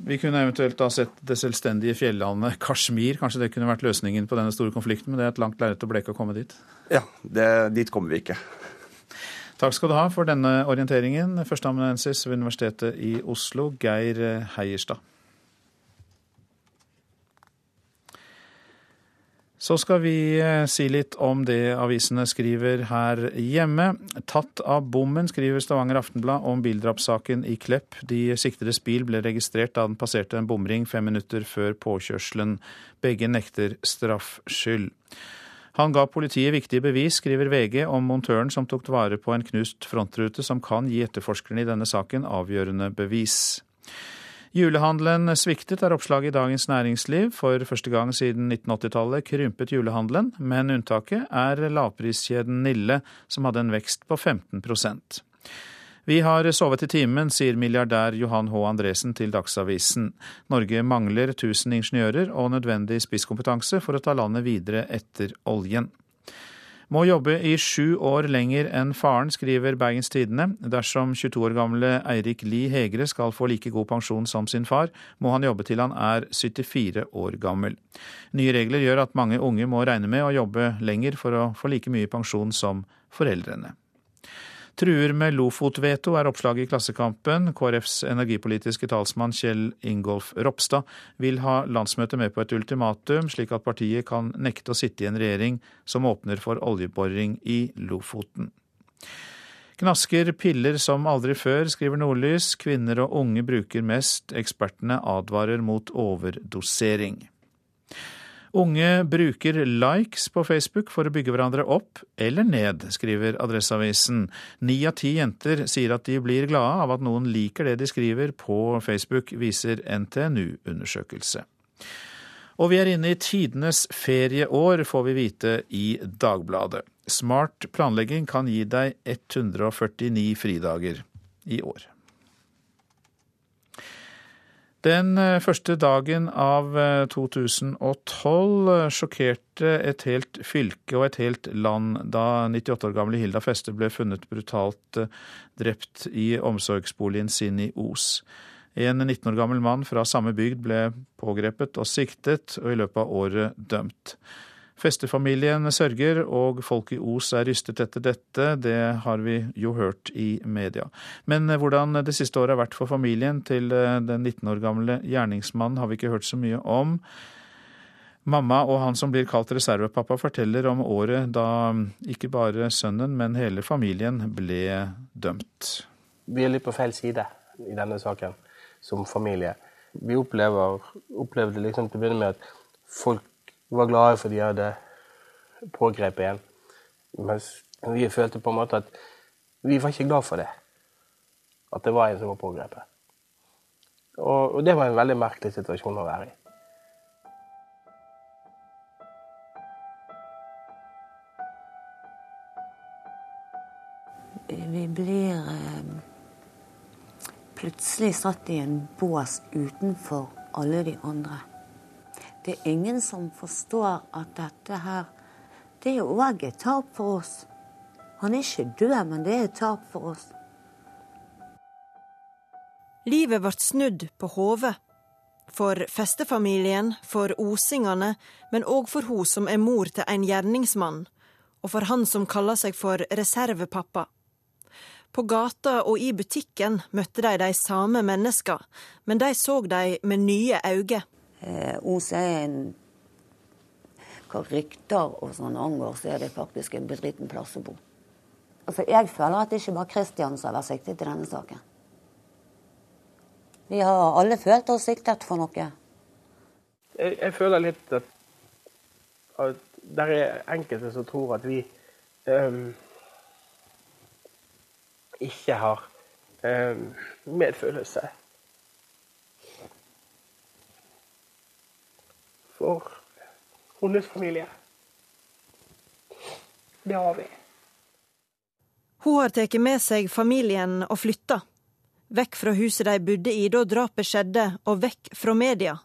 vi kunne eventuelt da sett det selvstendige fjellandet Kashmir. Kanskje det kunne vært løsningen på denne store konflikten, men det er et langt lerret å bleke å komme dit? Ja, det, dit kommer vi ikke. Takk skal du ha for denne orienteringen, førsteamanuensis ved Universitetet i Oslo, Geir Heierstad. Så skal vi eh, si litt om det avisene skriver her hjemme. Tatt av bommen, skriver Stavanger Aftenblad om bildrapssaken i Klepp. De siktedes bil ble registrert da den passerte en bomring fem minutter før påkjørselen. Begge nekter straffskyld. Han ga politiet viktige bevis, skriver VG om montøren som tok vare på en knust frontrute som kan gi etterforskerne i denne saken avgjørende bevis. Julehandelen sviktet, er oppslaget i Dagens Næringsliv. For første gang siden 1980-tallet krympet julehandelen, men unntaket er lavpriskjeden Nille, som hadde en vekst på 15% vi har sovet i timen, sier milliardær Johan H. Andresen til Dagsavisen. Norge mangler 1000 ingeniører og nødvendig spisskompetanse for å ta landet videre etter oljen. Må jobbe i sju år lenger enn faren, skriver Bergens Tidende. Dersom 22 år gamle Eirik Lie Hegre skal få like god pensjon som sin far, må han jobbe til han er 74 år gammel. Nye regler gjør at mange unge må regne med å jobbe lenger for å få like mye pensjon som foreldrene. Truer med Lofot-veto er oppslaget i Klassekampen. KrFs energipolitiske talsmann Kjell Ingolf Ropstad vil ha landsmøtet med på et ultimatum, slik at partiet kan nekte å sitte i en regjering som åpner for oljeboring i Lofoten. Knasker piller som aldri før, skriver Nordlys. Kvinner og unge bruker mest. Ekspertene advarer mot overdosering. Unge bruker likes på Facebook for å bygge hverandre opp eller ned, skriver Adresseavisen. Ni av ti jenter sier at de blir glade av at noen liker det de skriver på Facebook, viser NTNU-undersøkelse. Og vi er inne i tidenes ferieår, får vi vite i Dagbladet. Smart planlegging kan gi deg 149 fridager i år. Den eh, første dagen av 2012 eh, sjokkerte et helt fylke og et helt land da 98 år gamle Hilda Feste ble funnet brutalt eh, drept i omsorgsboligen sin i Os. En 19 år gammel mann fra samme bygd ble pågrepet og siktet, og i løpet av året dømt. Festefamilien sørger, og folk i Os er rystet etter dette. Det har vi jo hørt i media. Men eh, hvordan det siste året har vært for familien til eh, den 19 år gamle gjerningsmannen, har vi ikke hørt så mye om. Mamma og han som blir kalt reservepappa, forteller om året da mm, ikke bare sønnen, men hele familien ble dømt. Vi er litt på feil side i denne saken som familie. Vi opplever, opplevde liksom til å begynne med at folk var glade for de hadde pågrepet en. Mens vi følte på en måte at vi var ikke glad for det. At det var en som var pågrepet. Og, og det var en veldig merkelig situasjon å være i. Vi blir eh, plutselig satt i en bås utenfor alle de andre. Det er ingen som forstår at dette her Det er òg et tap for oss. Han er ikke død, men det er et tap for oss. Livet ble snudd på hodet. For festefamilien, for osingene, men òg for hun som er mor til en gjerningsmann, og for han som kaller seg for reservepappa. På gata og i butikken møtte de de samme menneska, men de så de med nye øyne. Eh, Os er en Hva rykter og sånn angår, så er det faktisk en bedriten plass å bo. Altså, jeg føler at det ikke bare Kristian som har vært siktet i denne saken. Vi har alle følt oss siktet for noe. Jeg, jeg føler litt at, at det er enkelte som tror at vi um, ikke har um, medfølelse for hennes familie. Det har vi. Hun har tatt med seg familien og flytta. Vekk fra huset de bodde i da drapet skjedde, og vekk fra media.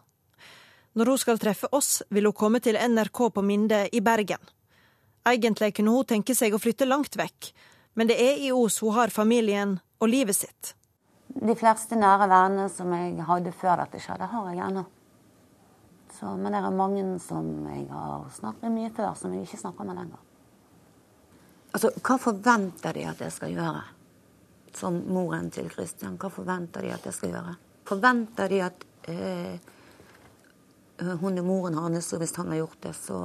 Når hun skal treffe oss, vil hun komme til NRK på Minde i Bergen. Egentlig kunne hun tenke seg å flytte langt vekk, men det er i Os hun har familien og livet sitt. De fleste nære venner som jeg hadde før dette skjedde, har jeg ennå. Så, men det er mange som jeg har snakket mye før, som jeg ikke snakker med lenger. Altså, hva forventer de at jeg skal gjøre? Som moren til Kristian, hva forventer de at jeg skal gjøre? Forventer de at eh, hun er moren hans, og hvis han har gjort det, så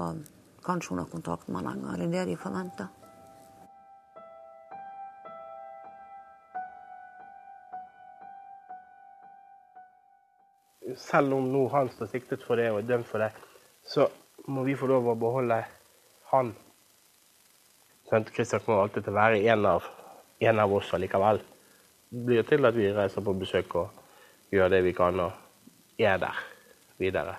kanskje hun har kontakt med ham lenger? Er det det de forventer? Selv om nå han står siktet for det og er dømt for det, så må vi få lov å beholde han. Kristian kommer alltid til å være en av, en av oss allikevel. Det blir til at vi reiser på besøk og gjør det vi kan, og er der videre.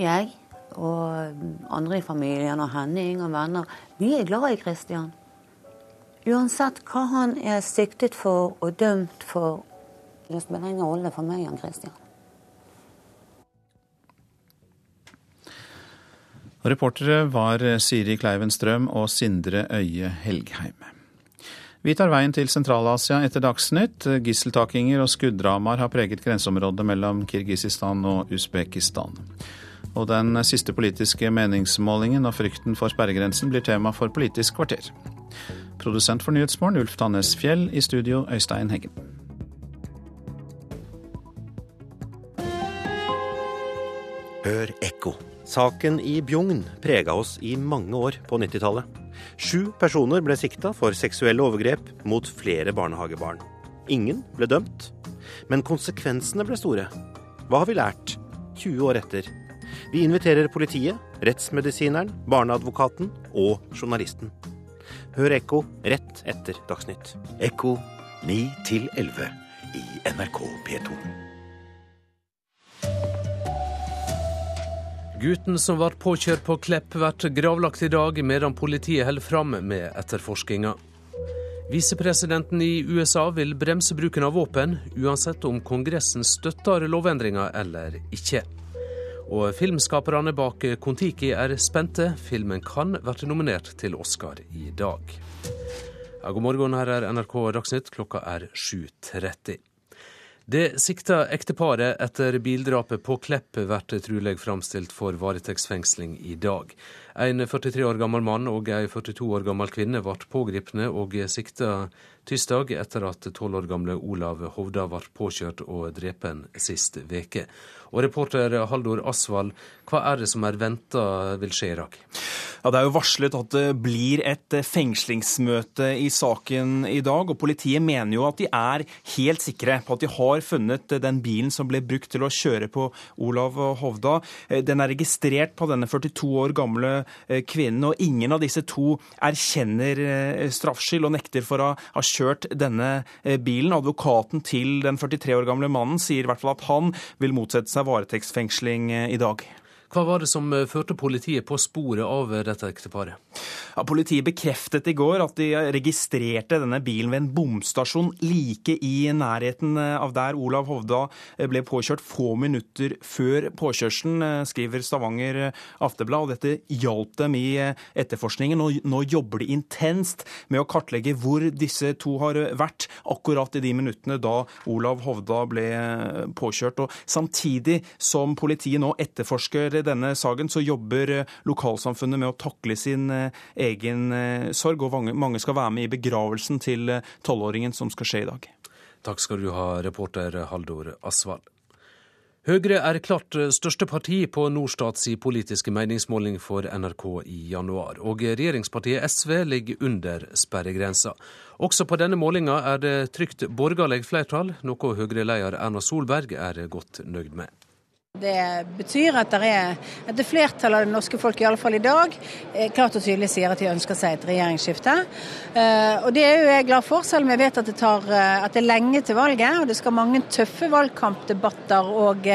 Jeg og andre i familien og Henning og venner, vi er glad i Kristian. Uansett hva han er siktet for og dømt for, det spiller ingen rolle for meg Jan Christian. Reportere var Siri Kleiven Strøm og Sindre Øye Helgheim. Vi tar veien til Sentral-Asia etter Dagsnytt. Gisseltakinger og skuddramaer har preget grenseområdet mellom Kirgisistan og Usbekistan. Og den siste politiske meningsmålingen og frykten for sperregrensen blir tema for Politisk kvarter. Produsent for Nyhetsmorgen Ulf Tannes Fjell, i studio Øystein Heggen. Hør ekko. Saken i Bjugn prega oss i mange år på 90-tallet. Sju personer ble sikta for seksuelle overgrep mot flere barnehagebarn. Ingen ble dømt, men konsekvensene ble store. Hva har vi lært 20 år etter? Vi inviterer politiet, rettsmedisineren, barneadvokaten og journalisten. Hør Ekko rett etter Dagsnytt. Ekko 9 11 i NRK P2. Gutten som ble påkjørt på Klepp, blir gravlagt i dag, medan politiet holder fram med etterforskninga. Visepresidenten i USA vil bremse bruken av våpen, uansett om Kongressen støtter lovendringa eller ikke. Og filmskaperne bak Kon-Tiki er spente. Filmen kan bli nominert til Oscar i dag. Ja, god morgen, her er NRK Dagsnytt. Klokka er 7.30. Det sikta ekteparet etter bildrapet på Klepp blir trolig framstilt for varetektsfengsling i dag. En 43 år gammel mann og en 42 år gammel kvinne ble pågrepne og sikta tirsdag etter at 12 år gamle Olav Hovda ble påkjørt og drepen sist veke. Og reporter Haldor Asvald, hva er det som er venta vil skje i Irak? Ja, Det er jo varslet at det blir et fengslingsmøte i saken i dag. og Politiet mener jo at de er helt sikre på at de har funnet den bilen som ble brukt til å kjøre på Olav Hovda. Den er registrert på denne 42 år gamle eh, kvinnen, og ingen av disse to erkjenner eh, straffskyld og nekter for å ha kjørt denne eh, bilen. Advokaten til den 43 år gamle mannen sier i hvert fall at han vil motsette seg seg varetektsfengsling eh, i dag. Hva var det som eh, førte politiet på sporet av eh, dette ekteparet? Ja, politiet bekreftet i går at de registrerte denne bilen ved en bomstasjon like i nærheten av der Olav Hovda ble påkjørt få minutter før påkjørselen, skriver Stavanger Afteblad. og Dette hjalp dem i etterforskningen. og Nå jobber de intenst med å kartlegge hvor disse to har vært akkurat i de minuttene da Olav Hovda ble påkjørt. Og Samtidig som politiet nå etterforsker denne saken, så jobber eh, lokalsamfunnet med å takle sin eh, egen eh, sorg, og mange skal være med i begravelsen til tolvåringen som skal skje i dag. Takk skal du ha, reporter Haldor Asvald. Høyre er klart største parti på Norstats politiske meningsmåling for NRK i januar, og regjeringspartiet SV ligger under sperregrensa. Også på denne målinga er det trygt borgerlig flertall, noe Høyre-leder Erna Solberg er godt nøyd med. Det betyr at det er et flertall av det norske folk, i alle fall i dag, eh, klart og tydelig sier at de ønsker seg et regjeringsskifte. Eh, og Det er jo jeg glad for, selv om jeg vet at det, tar, eh, at det er lenge til valget. Og det skal mange tøffe valgkampdebatter og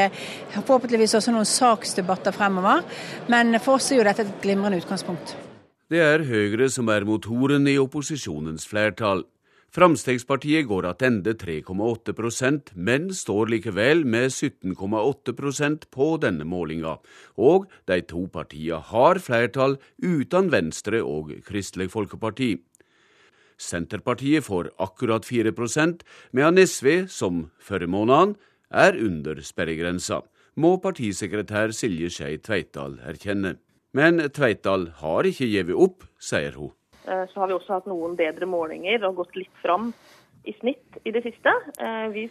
forhåpentligvis også noen saksdebatter fremover. Men for oss er jo dette et glimrende utgangspunkt. Det er Høyre som er motoren i opposisjonens flertall. Fremskrittspartiet går attende 3,8% men står likevel med 17,8% på denne målinga, og de to partiene har flertall uten Venstre og Kristelig Folkeparti. Senterpartiet får akkurat 4% medan SV, som forrige måned, er under sperregrensa, må partisekretær Silje Skei Tveitdal erkjenne. Men Tveitdal har ikke gitt opp, sier hun. Eh, så har vi også hatt noen bedre målinger og gått litt fram i snitt i det siste. Eh, vi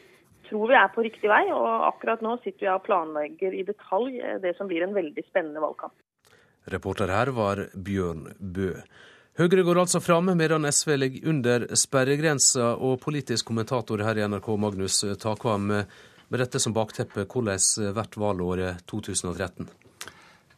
tror vi er på riktig vei, og akkurat nå sitter vi og planlegger i detalj eh, det som blir en veldig spennende valgkamp. Reporter her var Bjørn Bø. Høyre går altså fram, medan SV ligger under sperregrensa. Og politisk kommentator her i NRK, Magnus Takvam, med dette som bakteppe, hvordan blir valåret 2013?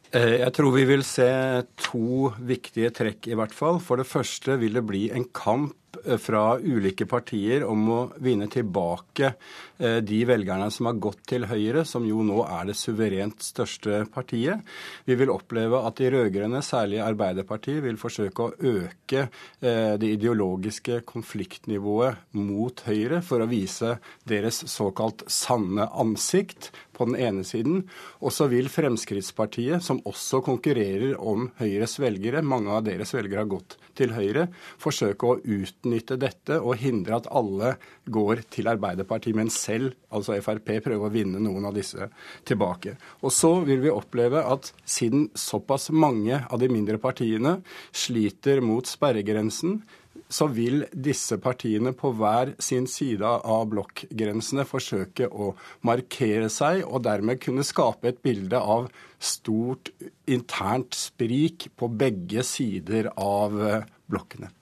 Eh, jeg tror vi vil se to viktige trekk, i hvert fall. For det første vil det bli en kamp eh, fra ulike partier om å vinne tilbake eh, de velgerne som har gått til Høyre, som jo nå er det suverent største partiet. Vi vil oppleve at de rød-grønne, særlig Arbeiderpartiet, vil forsøke å øke det ideologiske konfliktnivået mot Høyre for å vise deres såkalt sanne ansikt på den ene siden. Og så vil Fremskrittspartiet, som også konkurrerer om Høyres velgere, mange av deres velgere har gått til Høyre, forsøke å utnytte dette og hindre at alle går til Arbeiderpartiet, men selv, altså Frp, prøver å vinne noen av disse tilbake. Og så vil vi oppleve at siden såpass mange av de mindre partiene sliter mot sperregrensen, så vil disse partiene på hver sin side av blokkgrensene forsøke å markere seg, og dermed kunne skape et bilde av stort internt sprik på begge sider av eh, blokkene.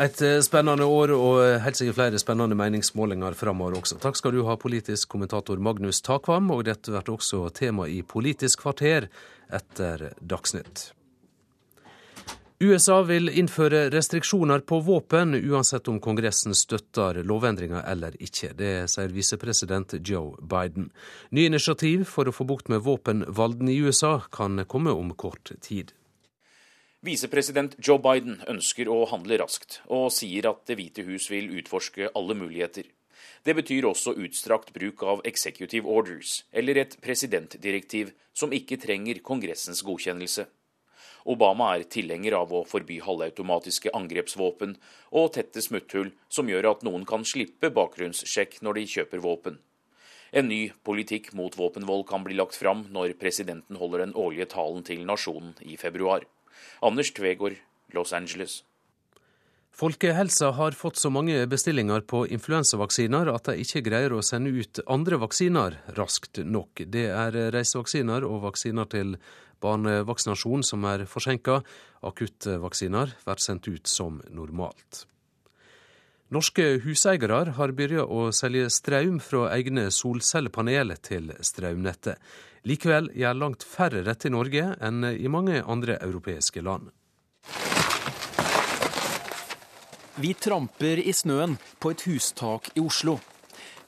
Et eh, spennende år og helt sikkert flere spennende meningsmålinger framover også. Takk skal du ha, politisk kommentator Magnus Takvam, og dette blir også tema i Politisk kvarter etter Dagsnytt. USA vil innføre restriksjoner på våpen, uansett om Kongressen støtter lovendringer eller ikke. Det sier visepresident Joe Biden. Nye initiativ for å få bukt med våpenvalden i USA kan komme om kort tid. Visepresident Joe Biden ønsker å handle raskt, og sier at Det hvite hus vil utforske alle muligheter. Det betyr også utstrakt bruk av executive orders, eller et presidentdirektiv som ikke trenger Kongressens godkjennelse. Obama er tilhenger av å forby halvautomatiske angrepsvåpen og tette smutthull som gjør at noen kan slippe bakgrunnssjekk når de kjøper våpen. En ny politikk mot våpenvold kan bli lagt fram når presidenten holder den årlige talen til nasjonen i februar. Anders Tvegård, Los Angeles. Folkehelsa har fått så mange bestillinger på influensavaksiner at de ikke greier å sende ut andre vaksiner raskt nok. Det er reisevaksiner og vaksiner til barnevaksinasjon som er forsinka. Akuttvaksiner blir sendt ut som normalt. Norske huseiere har begynt å selge strøm fra egne solcellepanel til strømnettet. Likevel gjør langt færre dette i Norge enn i mange andre europeiske land. Vi tramper i snøen på et hustak i Oslo.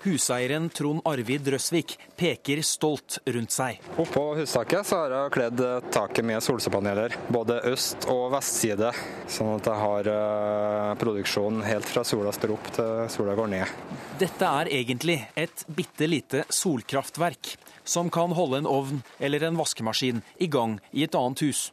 Huseieren Trond Arvid Røsvik peker stolt rundt seg. Oppå hustaket så har jeg kledd taket med solcellepaneler, både øst- og vestside. Sånn at jeg har produksjonen produksjon helt fra sola står opp til sola går ned. Dette er egentlig et bitte lite solkraftverk som kan holde en ovn eller en vaskemaskin i gang i et annet hus.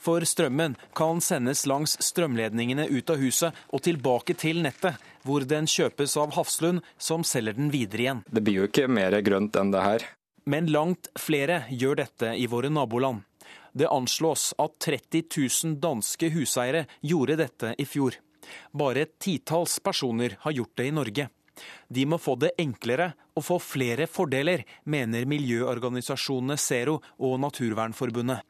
For strømmen kan sendes langs strømledningene ut av huset og tilbake til nettet, hvor den kjøpes av Hafslund, som selger den videre igjen. Det blir jo ikke mer grønt enn det her. Men langt flere gjør dette i våre naboland. Det anslås at 30 000 danske huseiere gjorde dette i fjor. Bare et titalls personer har gjort det i Norge. De må få det enklere og få flere fordeler, mener miljøorganisasjonene Zero og Naturvernforbundet.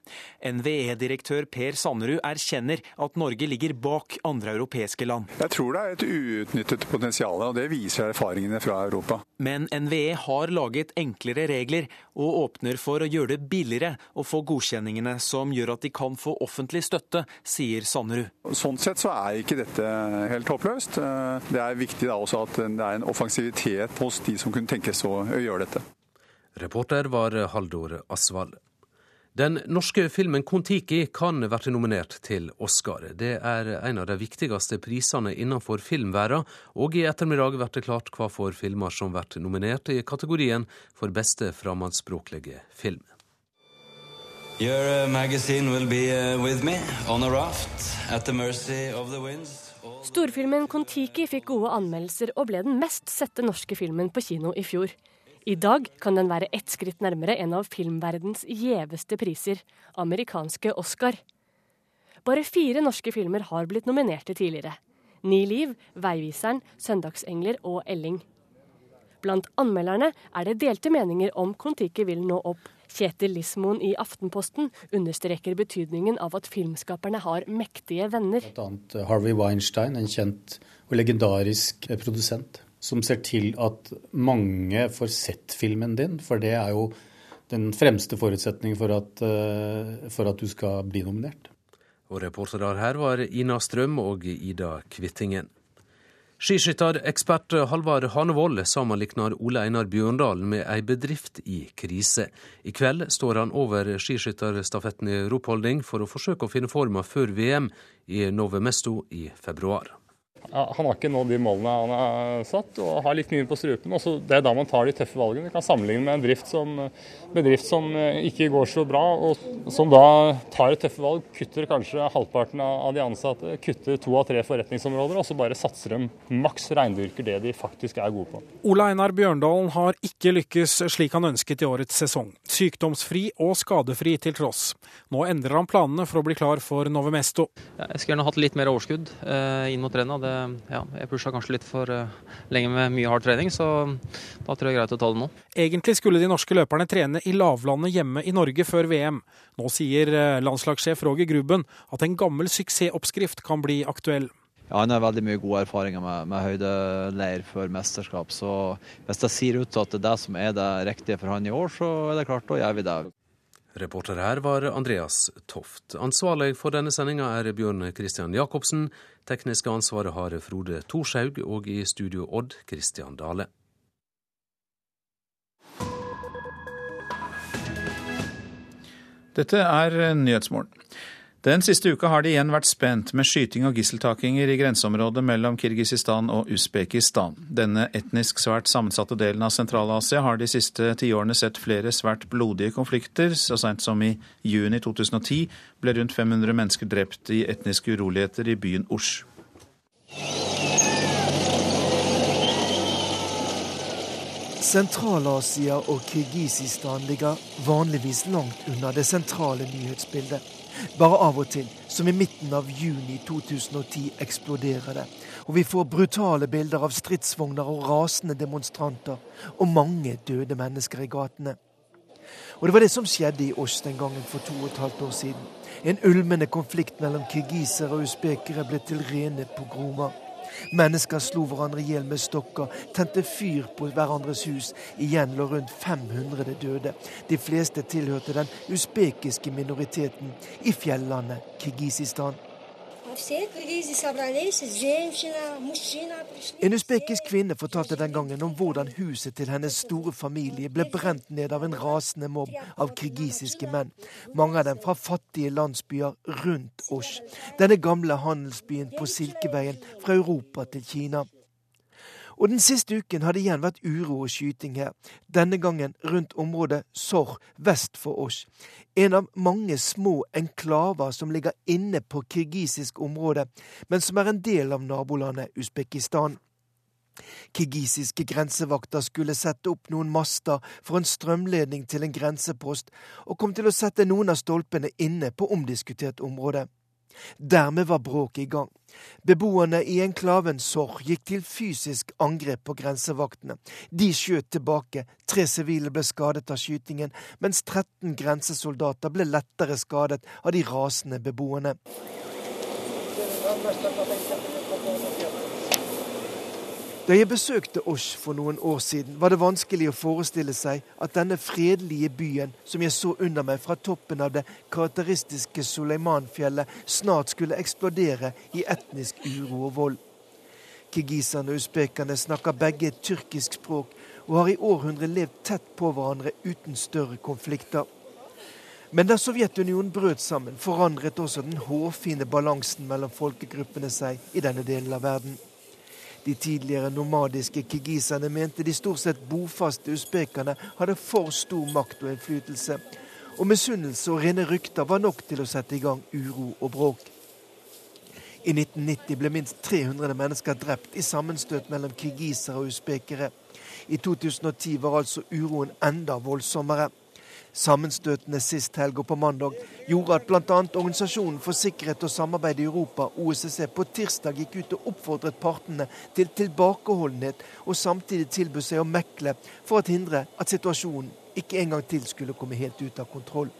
NVE-direktør Per Sannerud erkjenner at Norge ligger bak andre europeiske land. Jeg tror det er et uutnyttet potensial, og det viser erfaringene fra Europa. Men NVE har laget enklere regler og åpner for å gjøre det billigere å få godkjenningene som gjør at de kan få offentlig støtte, sier Sannerud. Sånn sett så er ikke dette helt håpløst. Det er viktig da også at det er en offensivitet hos de som kunne tenkes å gjøre dette. Reporter var Haldor Asvald. Den norske filmen Kon-Tiki kan bli nominert til Oscar. Det er en av de viktigste prisene innenfor filmverden, og i ettermiddag blir det klart hva for filmer som blir nominert i kategorien for beste fremmedspråklige film. Your uh, magazine will be uh, with me on a raft at the mercy of the winds. Storfilmen Kon-Tiki fikk gode anmeldelser og ble den mest sette norske filmen på kino i fjor. I dag kan den være ett skritt nærmere en av filmverdens gjeveste priser, amerikanske Oscar. Bare fire norske filmer har blitt nominerte tidligere. Ni liv, Veiviseren, Søndagsengler og Elling. Blant anmelderne er det delte meninger om Kon-Tiki vil nå opp. Kjetil Lismoen i Aftenposten understreker betydningen av at filmskaperne har mektige venner. Bl.a. Harvey Weinstein, en kjent og legendarisk produsent, som ser til at mange får sett filmen din. For det er jo den fremste forutsetningen for at, for at du skal bli nominert. Og reportere her var Ina Strøm og Ida Kvittingen. Skiskytterekspert Halvard Hanevold sammenligner Ole Einar Bjørndalen med ei bedrift i krise. I kveld står han over skiskytterstafetten i Ropholding for å forsøke å finne forma før VM i Nove Mesto i februar. Han har ikke nådd de målene han har satt, og har litt mye på strupen. Også det er da man tar de tøffe valgene. Vi kan sammenligne med en drift som, bedrift som ikke går så bra, og som da tar et tøffe valg, kutter kanskje halvparten av de ansatte, kutter to av tre forretningsområder, og så bare satser de maks reindyrker det de faktisk er gode på. Ole Einar Bjørndalen har ikke lykkes slik han ønsket i årets sesong. Sykdomsfri og skadefri til tross. Nå endrer han planene for å bli klar for Novemesto. Jeg skulle gjerne hatt litt mer overskudd eh, inn mot rennet. Det ja, jeg pusha kanskje litt for uh, lenge med mye hard trening, så da tror jeg det er greit å ta det nå. Egentlig skulle de norske løperne trene i lavlandet hjemme i Norge før VM. Nå sier landslagssjef Roger Grubben at en gammel suksessoppskrift kan bli aktuell. ja, han har veldig mye gode erfaringer med, med høydeleir før mesterskap. Så hvis det sier ut at det er det som er det riktige for han i år, så er det klart, da gjør vi det. Reporter her var Andreas Toft. Ansvarlig for denne sendinga er Bjørn Christian Jacobsen. Tekniske ansvaret har Frode Thorshaug, og i studio Odd Christian Dale. Dette er Nyhetsmorgen. Den siste uka har det igjen vært spent med skyting og gisseltakinger i grenseområdet mellom Kirgisistan og Usbekistan. Denne etnisk svært sammensatte delen av Sentral-Asia har de siste tiårene sett flere svært blodige konflikter. Så seint som i juni 2010 ble rundt 500 mennesker drept i etniske uroligheter i byen Osj. Sentral-Asia og Kirgisistan ligger vanligvis langt unna det sentrale nyhetsbildet. Bare av og til, som i midten av juni 2010, eksploderer det. Og vi får brutale bilder av stridsvogner og rasende demonstranter. Og mange døde mennesker i gatene. Og det var det som skjedde i oss den gangen for to og et halvt år siden. En ulmende konflikt mellom kirgisere og usbekere ble til rene pogromer. Mennesker slo hverandre i hjel med stokker, tente fyr på hverandres hus. Igjen lå rundt 500 døde. De fleste tilhørte den usbekiske minoriteten i fjellandet Kirgisistan. En usbekisk kvinne fortalte den gangen om hvordan huset til hennes store familie ble brent ned av en rasende mobb av kirgisiske menn. Mange av dem fra fattige landsbyer rundt Osh, denne gamle handelsbyen på Silkeveien fra Europa til Kina. Og den siste uken har det igjen vært uro og skyting her, denne gangen rundt området Sor vest for oss, En av mange små enklaver som ligger inne på kirgisisk område, men som er en del av nabolandet Usbekistan. Kirgisiske grensevakter skulle sette opp noen master for en strømledning til en grensepost, og kom til å sette noen av stolpene inne på omdiskutert område. Dermed var bråket i gang. Beboerne i enklaven Sor gikk til fysisk angrep på grensevaktene. De skjøt tilbake. Tre sivile ble skadet av skytingen, mens 13 grensesoldater ble lettere skadet av de rasende beboerne. Da jeg besøkte Osh for noen år siden, var det vanskelig å forestille seg at denne fredelige byen, som jeg så under meg fra toppen av det karakteristiske Suleiman-fjellet, snart skulle eksplodere i etnisk uro og vold. Kirgiserne og usbekerne snakker begge et tyrkisk språk og har i århundrer levd tett på hverandre uten større konflikter. Men da Sovjetunionen brøt sammen, forandret også den hårfine balansen mellom folkegruppene seg i denne delen av verden. De tidligere nomadiske kirgiserne mente de stort sett bofaste usbekerne hadde for stor makt og innflytelse, og misunnelse og rene rykter var nok til å sette i gang uro og bråk. I 1990 ble minst 300 mennesker drept i sammenstøt mellom kirgisere og usbekere. I 2010 var altså uroen enda voldsommere. Sammenstøtene sist helg og på mandag gjorde at bl.a. Organisasjonen for sikkerhet og samarbeid i Europa, OSSE, på tirsdag gikk ut og oppfordret partene til tilbakeholdenhet, og samtidig tilbød seg å mekle for å hindre at situasjonen ikke en gang til skulle komme helt ut av kontroll.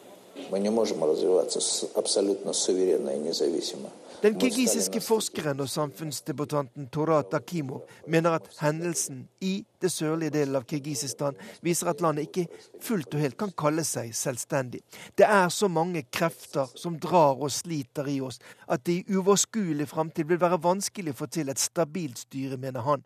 Мы не можем развиваться абсолютно суверенно и независимо. Den kirgisiske forskeren og samfunnsdebattanten Torat Akimov mener at hendelsen i det sørlige delen av Kirgisistan viser at landet ikke fullt og helt kan kalle seg selvstendig. Det er så mange krefter som drar og sliter i oss, at det i uoverskuelig framtid vil være vanskelig å få til et stabilt styre, mener han.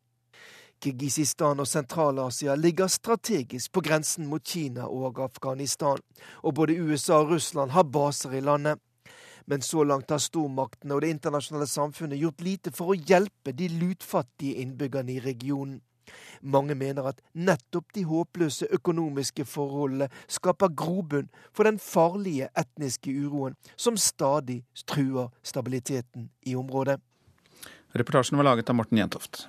Kirgisistan og Sentral-Asia ligger strategisk på grensen mot Kina og Afghanistan, og både USA og Russland har baser i landet. Men så langt har stormaktene og det internasjonale samfunnet gjort lite for å hjelpe de lutfattige innbyggerne i regionen. Mange mener at nettopp de håpløse økonomiske forholdene skaper grobunn for den farlige etniske uroen som stadig truer stabiliteten i området. Reportasjen var laget av Morten Jentoft.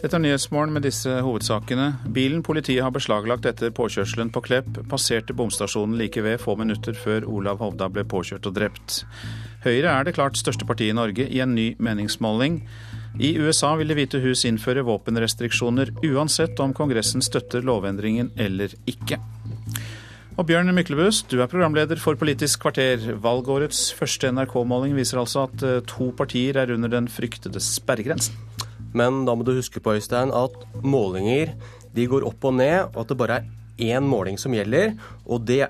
Dette er Nyhetsmorgen med disse hovedsakene. Bilen politiet har beslaglagt etter påkjørselen på Klepp, passerte bomstasjonen like ved få minutter før Olav Hovda ble påkjørt og drept. Høyre er det klart største partiet i Norge i en ny meningsmåling. I USA vil Det hvite hus innføre våpenrestriksjoner uansett om Kongressen støtter lovendringen eller ikke. Og Bjørn Myklebust, du er programleder for Politisk kvarter. Valgårets første NRK-måling viser altså at eh, to partier er under den fryktede sperregrensen. Men da må du huske på, Øystein, at målinger de går opp og ned, og at det bare er én måling som gjelder. Og det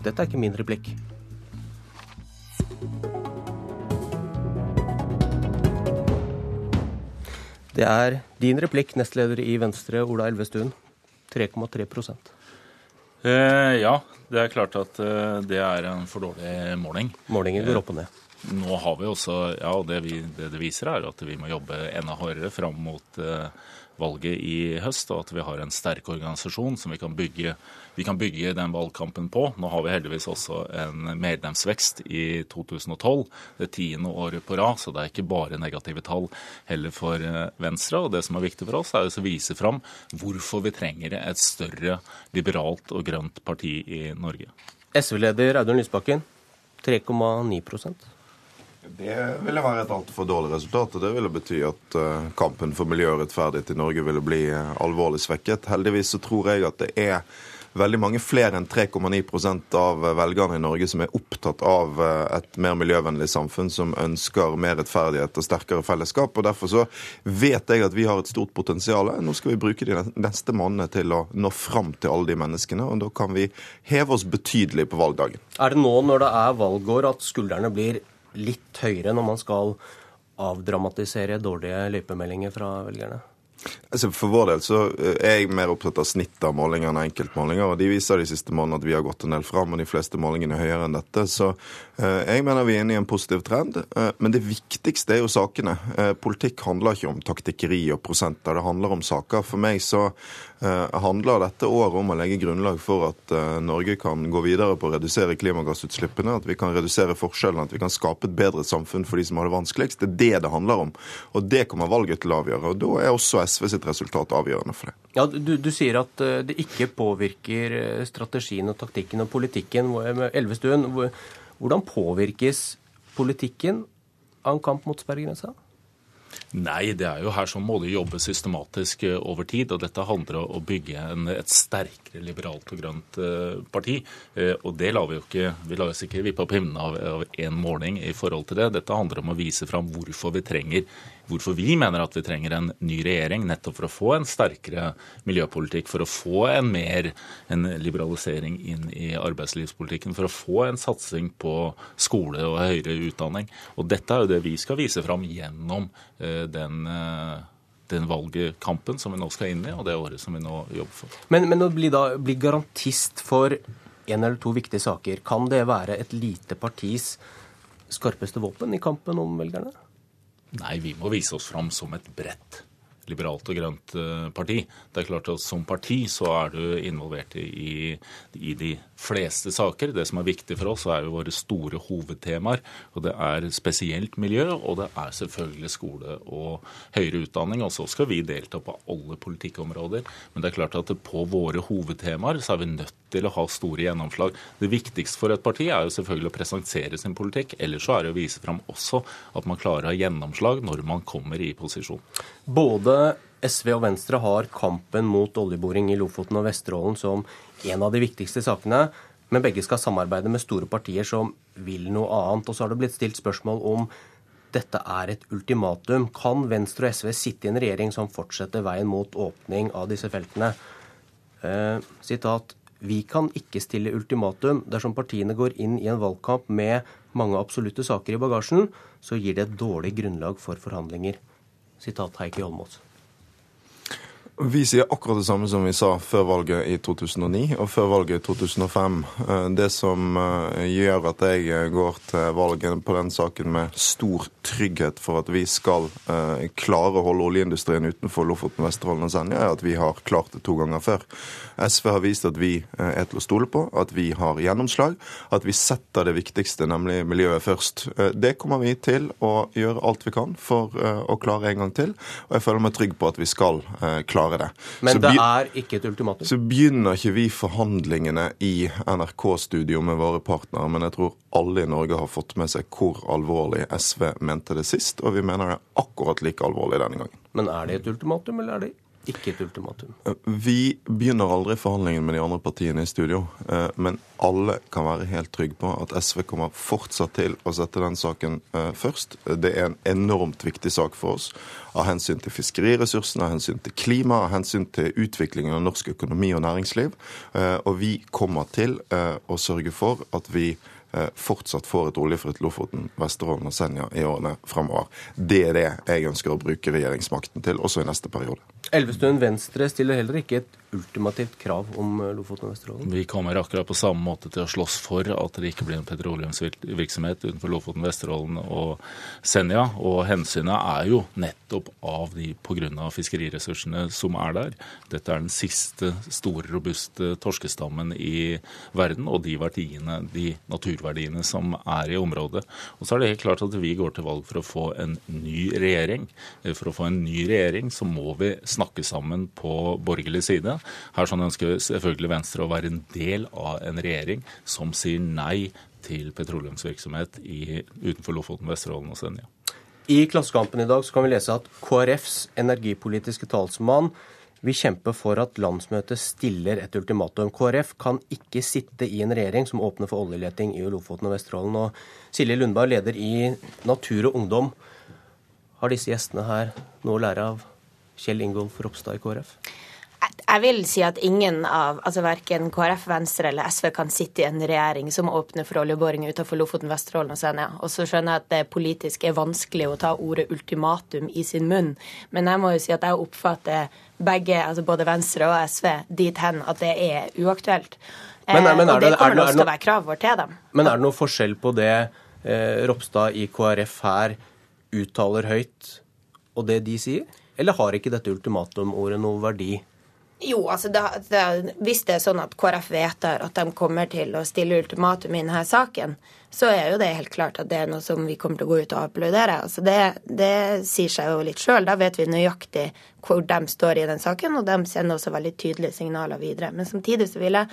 Dette er ikke min replikk. Det er din replikk, nestleder i Venstre, Ola Elvestuen. 3,3 eh, Ja, det er klart at eh, det er en for dårlig måling. Målinger går opp og ned. Nå har vi også, ja, det, vi, det, det viser er at vi må jobbe enda hardere fram mot eh, valget i høst, og at vi har en sterk organisasjon som vi kan bygge, vi kan bygge den valgkampen på. Nå har vi heldigvis også en medlemsvekst i 2012, det tiende året på rad, så det er ikke bare negative tall heller for eh, Venstre. Og det som er viktig for oss, er å vise fram hvorfor vi trenger et større liberalt og grønt parti i Norge. SV-leder Audun Lysbakken, 3,9 det ville være et altfor dårlig resultat. og Det ville bety at uh, kampen for miljø og rettferdighet i Norge ville bli uh, alvorlig svekket. Heldigvis så tror jeg at det er veldig mange flere enn 3,9% av velgerne i Norge som er opptatt av et mer miljøvennlig samfunn, som ønsker mer rettferdighet og sterkere fellesskap. og Derfor så vet jeg at vi har et stort potensial. Nå skal vi bruke de neste månedene til å nå fram til alle de menneskene, og da kan vi heve oss betydelig på valgdagen. Er det nå når det er valgår at skuldrene blir litt høyere når man skal avdramatisere dårlige løypemeldinger fra velgerne? Altså for vår del så eh, er jeg mer opptatt av snitt av målinger enn enkeltmålinger. og De viser de siste månedene at vi har gått en del fram, og de fleste målingene er høyere enn dette. Så eh, jeg mener vi er inne i en positiv trend. Eh, men det viktigste er jo sakene. Politikk handler ikke om taktikkeri og prosenter, det handler om saker. For meg så handler dette året om å legge grunnlag for at eh, Norge kan gå videre på å redusere klimagassutslippene, at vi kan redusere forskjellene, at vi kan skape et bedre samfunn for de som har det vanskeligst. Det er det det handler om. Og det kommer valget til å avgjøre. Og da er også SV sitt resultat avgjørende for det. Ja, du, du sier at eh, det ikke påvirker strategien og taktikken og politikken. Elvestuen, hvordan påvirkes politikken av en kamp mot sperregrensa? Nei, det er jo her som må det jobbe systematisk eh, over tid. og Dette handler om å bygge en, et sterkere liberalt og grønt uh, parti. Uh, og det lar vi jo ikke vi lar oss ikke vippe opp himmelen av én måling i forhold til det. Dette handler om å vise fram hvorfor vi trenger hvorfor vi mener at vi trenger en ny regjering, nettopp for å få en sterkere miljøpolitikk, for å få en mer en liberalisering inn i arbeidslivspolitikken, for å få en satsing på skole og høyere utdanning. Og dette er jo det vi skal vise fram gjennom eh, den eh, den valgkampen som vi nå skal inn i, og det året som vi nå jobber for. Men, men å bli, da, bli garantist for en eller to viktige saker, kan det være et lite partis skarpeste våpen i kampen om velgerne? Nei, vi må vise oss fram som et bredt liberalt og grønt eh, parti. Det er klart at Som parti så er du involvert i, i de fleste saker. Det som er viktig for oss, er jo våre store hovedtemaer. og Det er spesielt miljø, og det er selvfølgelig skole og høyere utdanning. Og så skal vi delta på alle politikkområder. Men det er klart at på våre hovedtemaer så er vi nødt til å ha store gjennomslag. Det viktigste for et parti er jo selvfølgelig å presentere sin politikk. Ellers så er det å vise fram også at man klarer å ha gjennomslag når man kommer i posisjon. Både SV og Venstre har kampen mot oljeboring i Lofoten og Vesterålen som en av de viktigste sakene. Men begge skal samarbeide med store partier som vil noe annet. Og så har det blitt stilt spørsmål om dette er et ultimatum. Kan Venstre og SV sitte i en regjering som fortsetter veien mot åpning av disse feltene? Eh, sitat. Vi kan ikke stille ultimatum. Dersom partiene går inn i en valgkamp med mange absolutte saker i bagasjen, så gir det et dårlig grunnlag for forhandlinger. Sitat Heikki Holmås. Vi sier akkurat det samme som vi sa før valget i 2009 og før valget i 2005. Eh, det som eh, gjør at jeg eh, går til valget på den saken med stor trygghet for at vi skal klare å holde oljeindustrien utenfor Lofoten, Vesterålen og Senja, er at vi har klart det to ganger før. SV har vist at vi er til å stole på, at vi har gjennomslag, at vi setter det viktigste, nemlig miljøet, først. Det kommer vi til å gjøre alt vi kan for å klare en gang til, og jeg føler meg trygg på at vi skal klare klare det. Men det er ikke et ultimatum? Så begynner ikke vi forhandlingene i NRK-studio med våre partnere, men jeg tror alle i Norge har fått med seg hvor alvorlig SV mente det sist, og vi mener det er akkurat like alvorlig denne gangen. Men er det et ultimatum, eller er det ikke et ultimatum? Vi begynner aldri forhandlingene med de andre partiene i studio. Eh, men alle kan være helt trygge på at SV kommer fortsatt til å sette den saken eh, først. Det er en enormt viktig sak for oss. Av hensyn til fiskeriressursene, av hensyn til klima, av hensyn til utviklingen av norsk økonomi og næringsliv. Eh, og vi kommer til å sørge for at vi fortsatt får et oljefritt Lofoten, Vesterålen og Senja i årene fremover. Det er det jeg ønsker å bruke regjeringsmakten til, også i neste periode. Elvestuen Venstre stiller heller ikke et ultimativt krav om eh, Lofoten og Vesterålen? Vi kommer akkurat på samme måte til å slåss for at det ikke blir en petroleumsvirksomhet utenfor Lofoten, Vesterålen og Senja. Og hensynet er jo nettopp av de pga. fiskeriressursene som er der. Dette er den siste store, robuste torskestammen i verden, og de verdiene, de naturverdiene som er i området. Og så er det helt klart at vi går til valg for å få en ny regjering. For å få en ny regjering så må vi snakke sammen på borgerlig side. Her sånn ønsker selvfølgelig Venstre å være en del av en regjering som sier nei til petroleumsvirksomhet i, utenfor Lofoten, Vesterålen og Senja. I Klassekampen i dag kan vi lese at KrFs energipolitiske talsmann vil kjempe for at landsmøtet stiller et ultimatum. KrF kan ikke sitte i en regjering som åpner for oljeleting i Lofoten og Vesterålen. Og Silje Lundberg, leder i Natur og Ungdom. Har disse gjestene her noe å lære av Kjell Ingolf Ropstad i KrF? Jeg vil si at ingen av, altså verken KrF, Venstre eller SV kan sitte i en regjering som åpner for oljeboring utenfor Lofoten, Vesterålen og Senja. Og så skjønner jeg at det politisk er vanskelig å ta ordet ultimatum i sin munn. Men jeg må jo si at jeg oppfatter begge, altså både Venstre og SV, dit hen at det er uaktuelt. Men, men eh, og det, det kommer også til å være krav vårt til dem. Men er det noe forskjell på det eh, Ropstad i KrF her uttaler høyt, og det de sier? Eller har ikke dette ultimatumordet noe verdi? Jo, altså da, da, hvis det er sånn at KrF vedtar at de kommer til å stille ultimatum i denne saken, så er jo det helt klart at det er noe som vi kommer til å gå ut og applaudere. Altså det, det sier seg jo litt sjøl. Da vet vi nøyaktig hvor de står i den saken, og de sender også veldig tydelige signaler videre. Men samtidig så vil jeg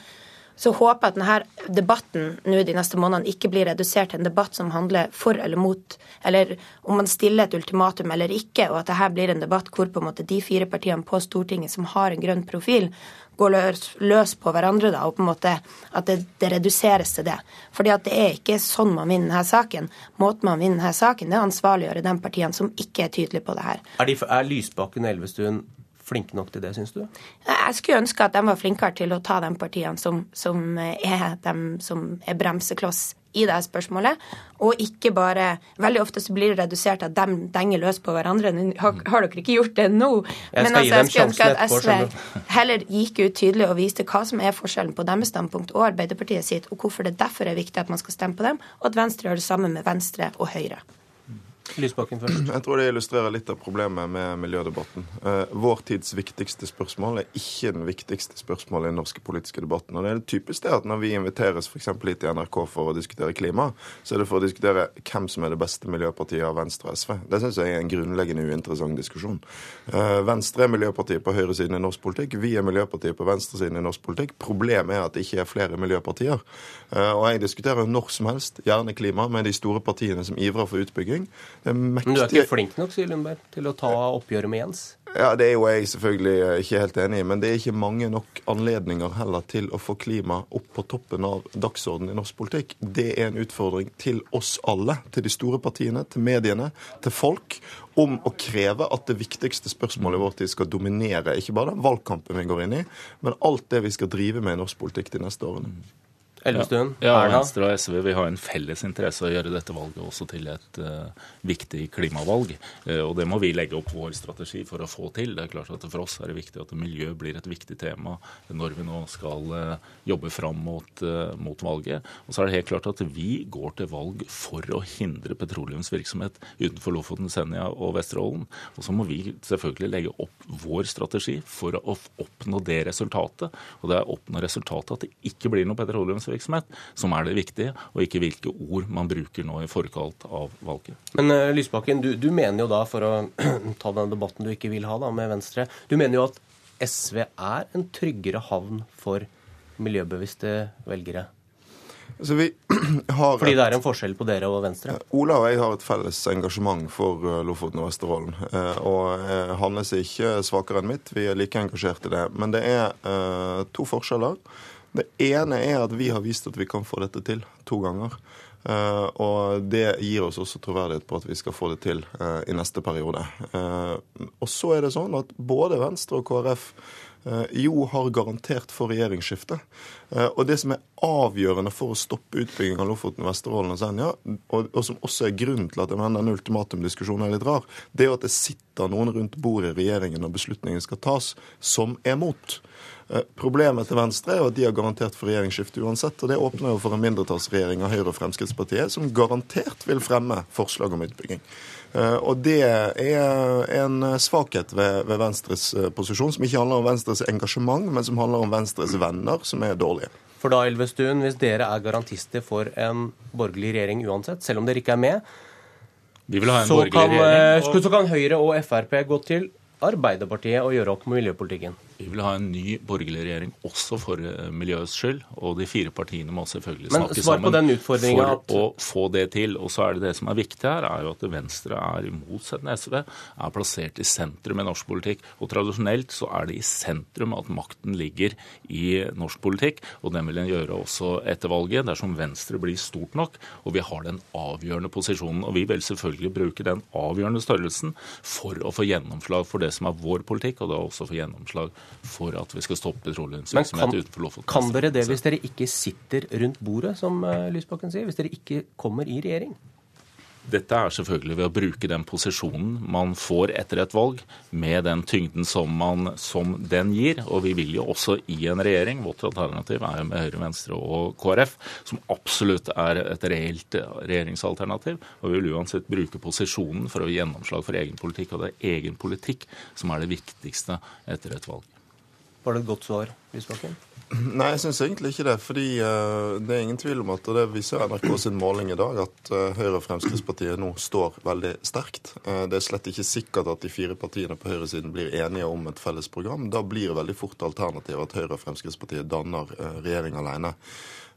så håper jeg at denne debatten nå de neste månedene ikke blir redusert til en debatt som handler for eller mot, eller om man stiller et ultimatum eller ikke, og at dette blir en debatt hvor på en måte de fire partiene på Stortinget som har en grønn profil, går løs, løs på hverandre, da, og på en måte at det, det, reduseres til det. Fordi at det er ikke sånn man vinner denne saken. Måten man vinner denne saken, det er å ansvarliggjøre de partiene som ikke er tydelige på det her. Er, de, er Lysbakken og Elvestuen flinke nok til det, syns du? Jeg skulle ønske at de var flinkere til å ta de partiene som, som er dem som er bremsekloss i det spørsmålet, og ikke bare Veldig ofte så blir det redusert at de denger løs på hverandre. Har, har dere ikke gjort det nå? Jeg skal altså, gi dem ønske at SV heller gikk ut tydelig og viste hva som er forskjellen på deres standpunkt og Arbeiderpartiet sitt, og hvorfor det derfor er viktig at man skal stemme på dem, og at Venstre gjør det samme med Venstre og Høyre. Lysbakken først. Jeg tror det illustrerer litt av problemet med miljødebatten. Eh, vår tids viktigste spørsmål er ikke den viktigste spørsmålet i den norske politiske debatten. Og det er det at når vi inviteres f.eks. hit til NRK for å diskutere klima, så er det for å diskutere hvem som er det beste miljøpartiet av Venstre og SV. Det syns jeg er en grunnleggende uinteressant diskusjon. Eh, Venstre er miljøpartiet på høyresiden i norsk politikk. Vi er miljøpartiet på venstresiden i norsk politikk. Problemet er at det ikke er flere miljøpartier. Eh, og jeg diskuterer når som helst, gjerne klima, med de store partiene som ivrer for utbygging. Men du er ikke flink nok, sier Lundberg, til å ta oppgjøret med Jens? Ja, Det er jo jeg selvfølgelig ikke helt enig i, men det er ikke mange nok anledninger heller til å få klima opp på toppen av dagsordenen i norsk politikk. Det er en utfordring til oss alle, til de store partiene, til mediene, til folk, om å kreve at det viktigste spørsmålet vårt skal dominere ikke bare den valgkampen vi går inn i, men alt det vi skal drive med i norsk politikk de neste årene. Elvestuen, ja, ja, Venstre og SV vil ha en felles interesse å gjøre dette valget også til et uh, viktig klimavalg. Uh, og det må vi legge opp vår strategi for å få til. Det er klart at For oss er det viktig at miljø blir et viktig tema når vi nå skal uh, jobbe fram mot, mot, valget. Og så er det helt klart at vi går til valg for å hindre petroleumsvirksomhet utenfor Lofoten, Senja og Vesterålen. Og så må vi selvfølgelig legge opp vår strategi for å oppnå det resultatet. Og det er å oppnå resultatet at det ikke blir noe petroleumsvirksomhet virksomhet som er det viktige, og ikke hvilke ord man bruker nå i forkant av valget. Men uh, Lysbakken, du, du, mener jo da, for å ta den debatten du ikke vil ha da med Venstre, du mener jo at SV er en tryggere havn for miljøbevisste velgere? Så vi har Fordi det er en forskjell på dere og Venstre? Ola og jeg har et felles engasjement for eh, Lofoten og Vesterålen. Eh, og eh, hans er ikke svakere enn mitt. Vi er like engasjert i det. Men det er to forskjeller. Det ene er at vi har vist at vi kan få dette til to ganger. og det gir oss også troverdighet på at vi skal få det til i neste periode. og så er det sånn at både Venstre og KrF jo har garantert for regjeringsskifte. Eh, og det som er avgjørende for å stoppe utbygging av Lofoten, Vesterålen og Senja, og, som også er grunnen til at denne ultimatumdiskusjonen er litt rar, det er at det sitter noen rundt bordet i regjeringen når beslutningen skal tas, som er mot. Eh, problemet til Venstre er at de har garantert for regjeringsskifte uansett. og Det åpner jo for en mindretallsregjering av Høyre og Fremskrittspartiet, som garantert vil fremme forslag om utbygging. Eh, og det er en svakhet ved, Venstres eh, posisjon, som ikke handler om Venstres engasjement, men som handler om Venstres venner, som er dårlige. For da, Elvestuen, hvis dere er garantister for en borgerlig regjering uansett, selv om dere ikke er med, så kan, regjering, og... så kan Høyre og Frp gå til Arbeiderpartiet og gjøre opp med miljøpolitikken? Vi vil ha en ny borgerlig regjering, også for eh, miljøets skyld. Og de fire partiene må selvfølgelig Men, snakke sammen for at... å få det til. Og så er det det som er viktig her, er jo at Venstre er, i motsetning SV, er plassert i sentrum i norsk politikk. Og tradisjonelt så er det i sentrum at makten ligger i norsk politikk. Og den vil en gjøre også etter valget, dersom Venstre blir stort nok og vi har den avgjørende posisjonen. Og vi vil selvfølgelig bruke den avgjørende størrelsen for å få gjennomslag for det som er vår politikk, og da også få gjennomslag for at vi skal stoppe petroleumsvirksomhet utenfor Lofoten. Kan dere det hvis dere ikke sitter rundt bordet, som eh, Lysbakken sier? Hvis dere ikke kommer i regjering? Dette er selvfølgelig ved å bruke den posisjonen man får etter et valg, med den tyngden som, man, som den gir. Og vi vil jo også i en regjering, vårt alternativ er med Høyre, Venstre og KrF, som absolutt er et reelt regjeringsalternativ. Og vi vil uansett bruke posisjonen for å gi gjennomslag for egen politikk. Og det er egen politikk som er det viktigste etter et valg. Var det et godt svar, Lysbakken? Nei, jeg syns egentlig ikke det. fordi uh, det er ingen tvil om at og det viser NRK sin måling i dag, at uh, Høyre og Fremskrittspartiet nå står veldig sterkt. Uh, det er slett ikke sikkert at de fire partiene på høyresiden blir enige om et felles program. Da blir det veldig fort alternativet at Høyre og Fremskrittspartiet danner regjering alene.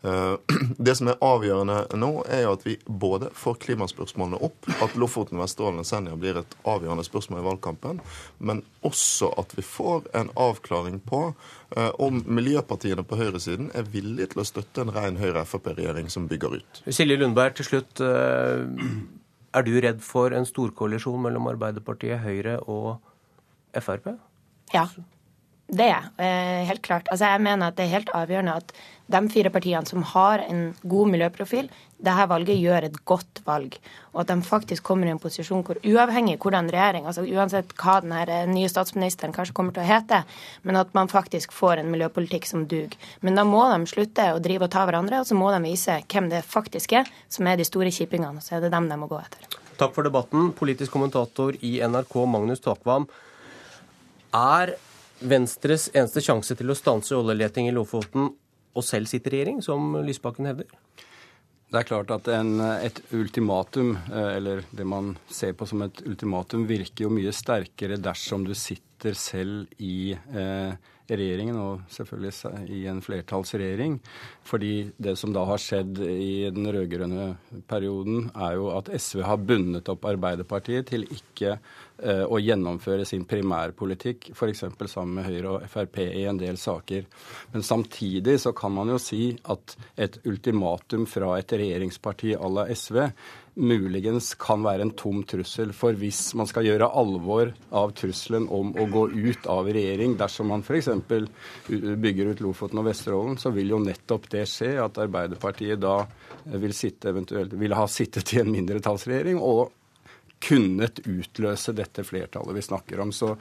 Det som er avgjørende nå, er jo at vi både får klimaspørsmålene opp, at Lofoten, Vesterålen og Senja blir et avgjørende spørsmål i valgkampen, men også at vi får en avklaring på om miljøpartiene på høyresiden er villige til å støtte en ren Høyre-Frp-regjering som bygger ut. Silje Lundberg, til slutt. Eh, er du redd for en storkoalisjon mellom Arbeiderpartiet, Høyre og Frp? Ja. Det er helt klart. Altså, jeg mener at det er helt avgjørende at de fire partiene som har en god miljøprofil, dette valget gjør et godt valg. Og at de faktisk kommer i en posisjon hvor uavhengig hvordan regjering, altså uansett hva den eh, nye statsministeren kanskje kommer til å hete, men at man faktisk får en miljøpolitikk som duger. Men da må de slutte å drive og ta hverandre, og så må de vise hvem det faktisk er som er de store kjipingene. Så er det dem de må gå etter. Takk for debatten, politisk kommentator i NRK Magnus Takvam. Er Venstres eneste sjanse til å stanse oljeleting i Lofoten og selv sitter i regjering, som Lysbakken hevder? Det er klart at en, et ultimatum, eh, eller det man ser på som et ultimatum, virker jo mye sterkere dersom du sitter selv i eh, regjeringen, og selvfølgelig i en flertallsregjering. Fordi det som da har skjedd i den rød-grønne perioden, er jo at SV har bundet opp Arbeiderpartiet til ikke eh, å gjennomføre sin primærpolitikk, f.eks. sammen med Høyre og Frp i en del saker. Men samtidig så kan man jo si at et ultimatum fra et regjeringsparti à la SV muligens kan være en tom trussel. For hvis man skal gjøre alvor av trusselen om å gå ut av regjering dersom man f.eks. bygger ut Lofoten og Vesterålen, så vil jo nettopp det skje at Arbeiderpartiet da vil, sitte, vil ha sittet i en mindretallsregjering og kunnet utløse dette flertallet vi snakker om. Så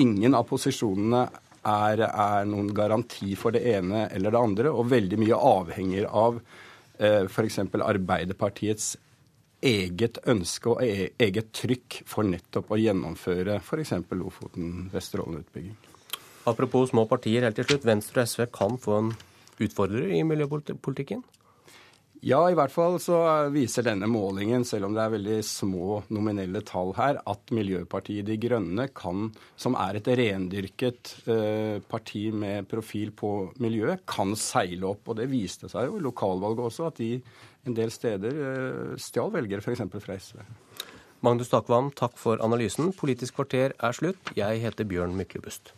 ingen av posisjonene er, er noen garanti for det ene eller det andre, og veldig mye avhenger av eh, f.eks. Arbeiderpartiets eget ønske og e-, eget trykk for nettopp å gjennomføre f.eks. Lofoten-Vesterålen-utbygging. Apropos små partier, helt til slutt. Venstre og SV kan få en utfordrer i miljøpolitikken? Ja, i hvert fall så viser denne målingen, selv om det er veldig små nominelle tall her, at Miljøpartiet De Grønne kan, som er et rendyrket eh, parti med profil på miljøet, kan seile opp. Og det viste seg jo i lokalvalget også, at de en del steder eh, stjal velgere, f.eks. fra SV. Magnus Takvam, takk for analysen. Politisk kvarter er slutt. Jeg heter Bjørn Myklebust.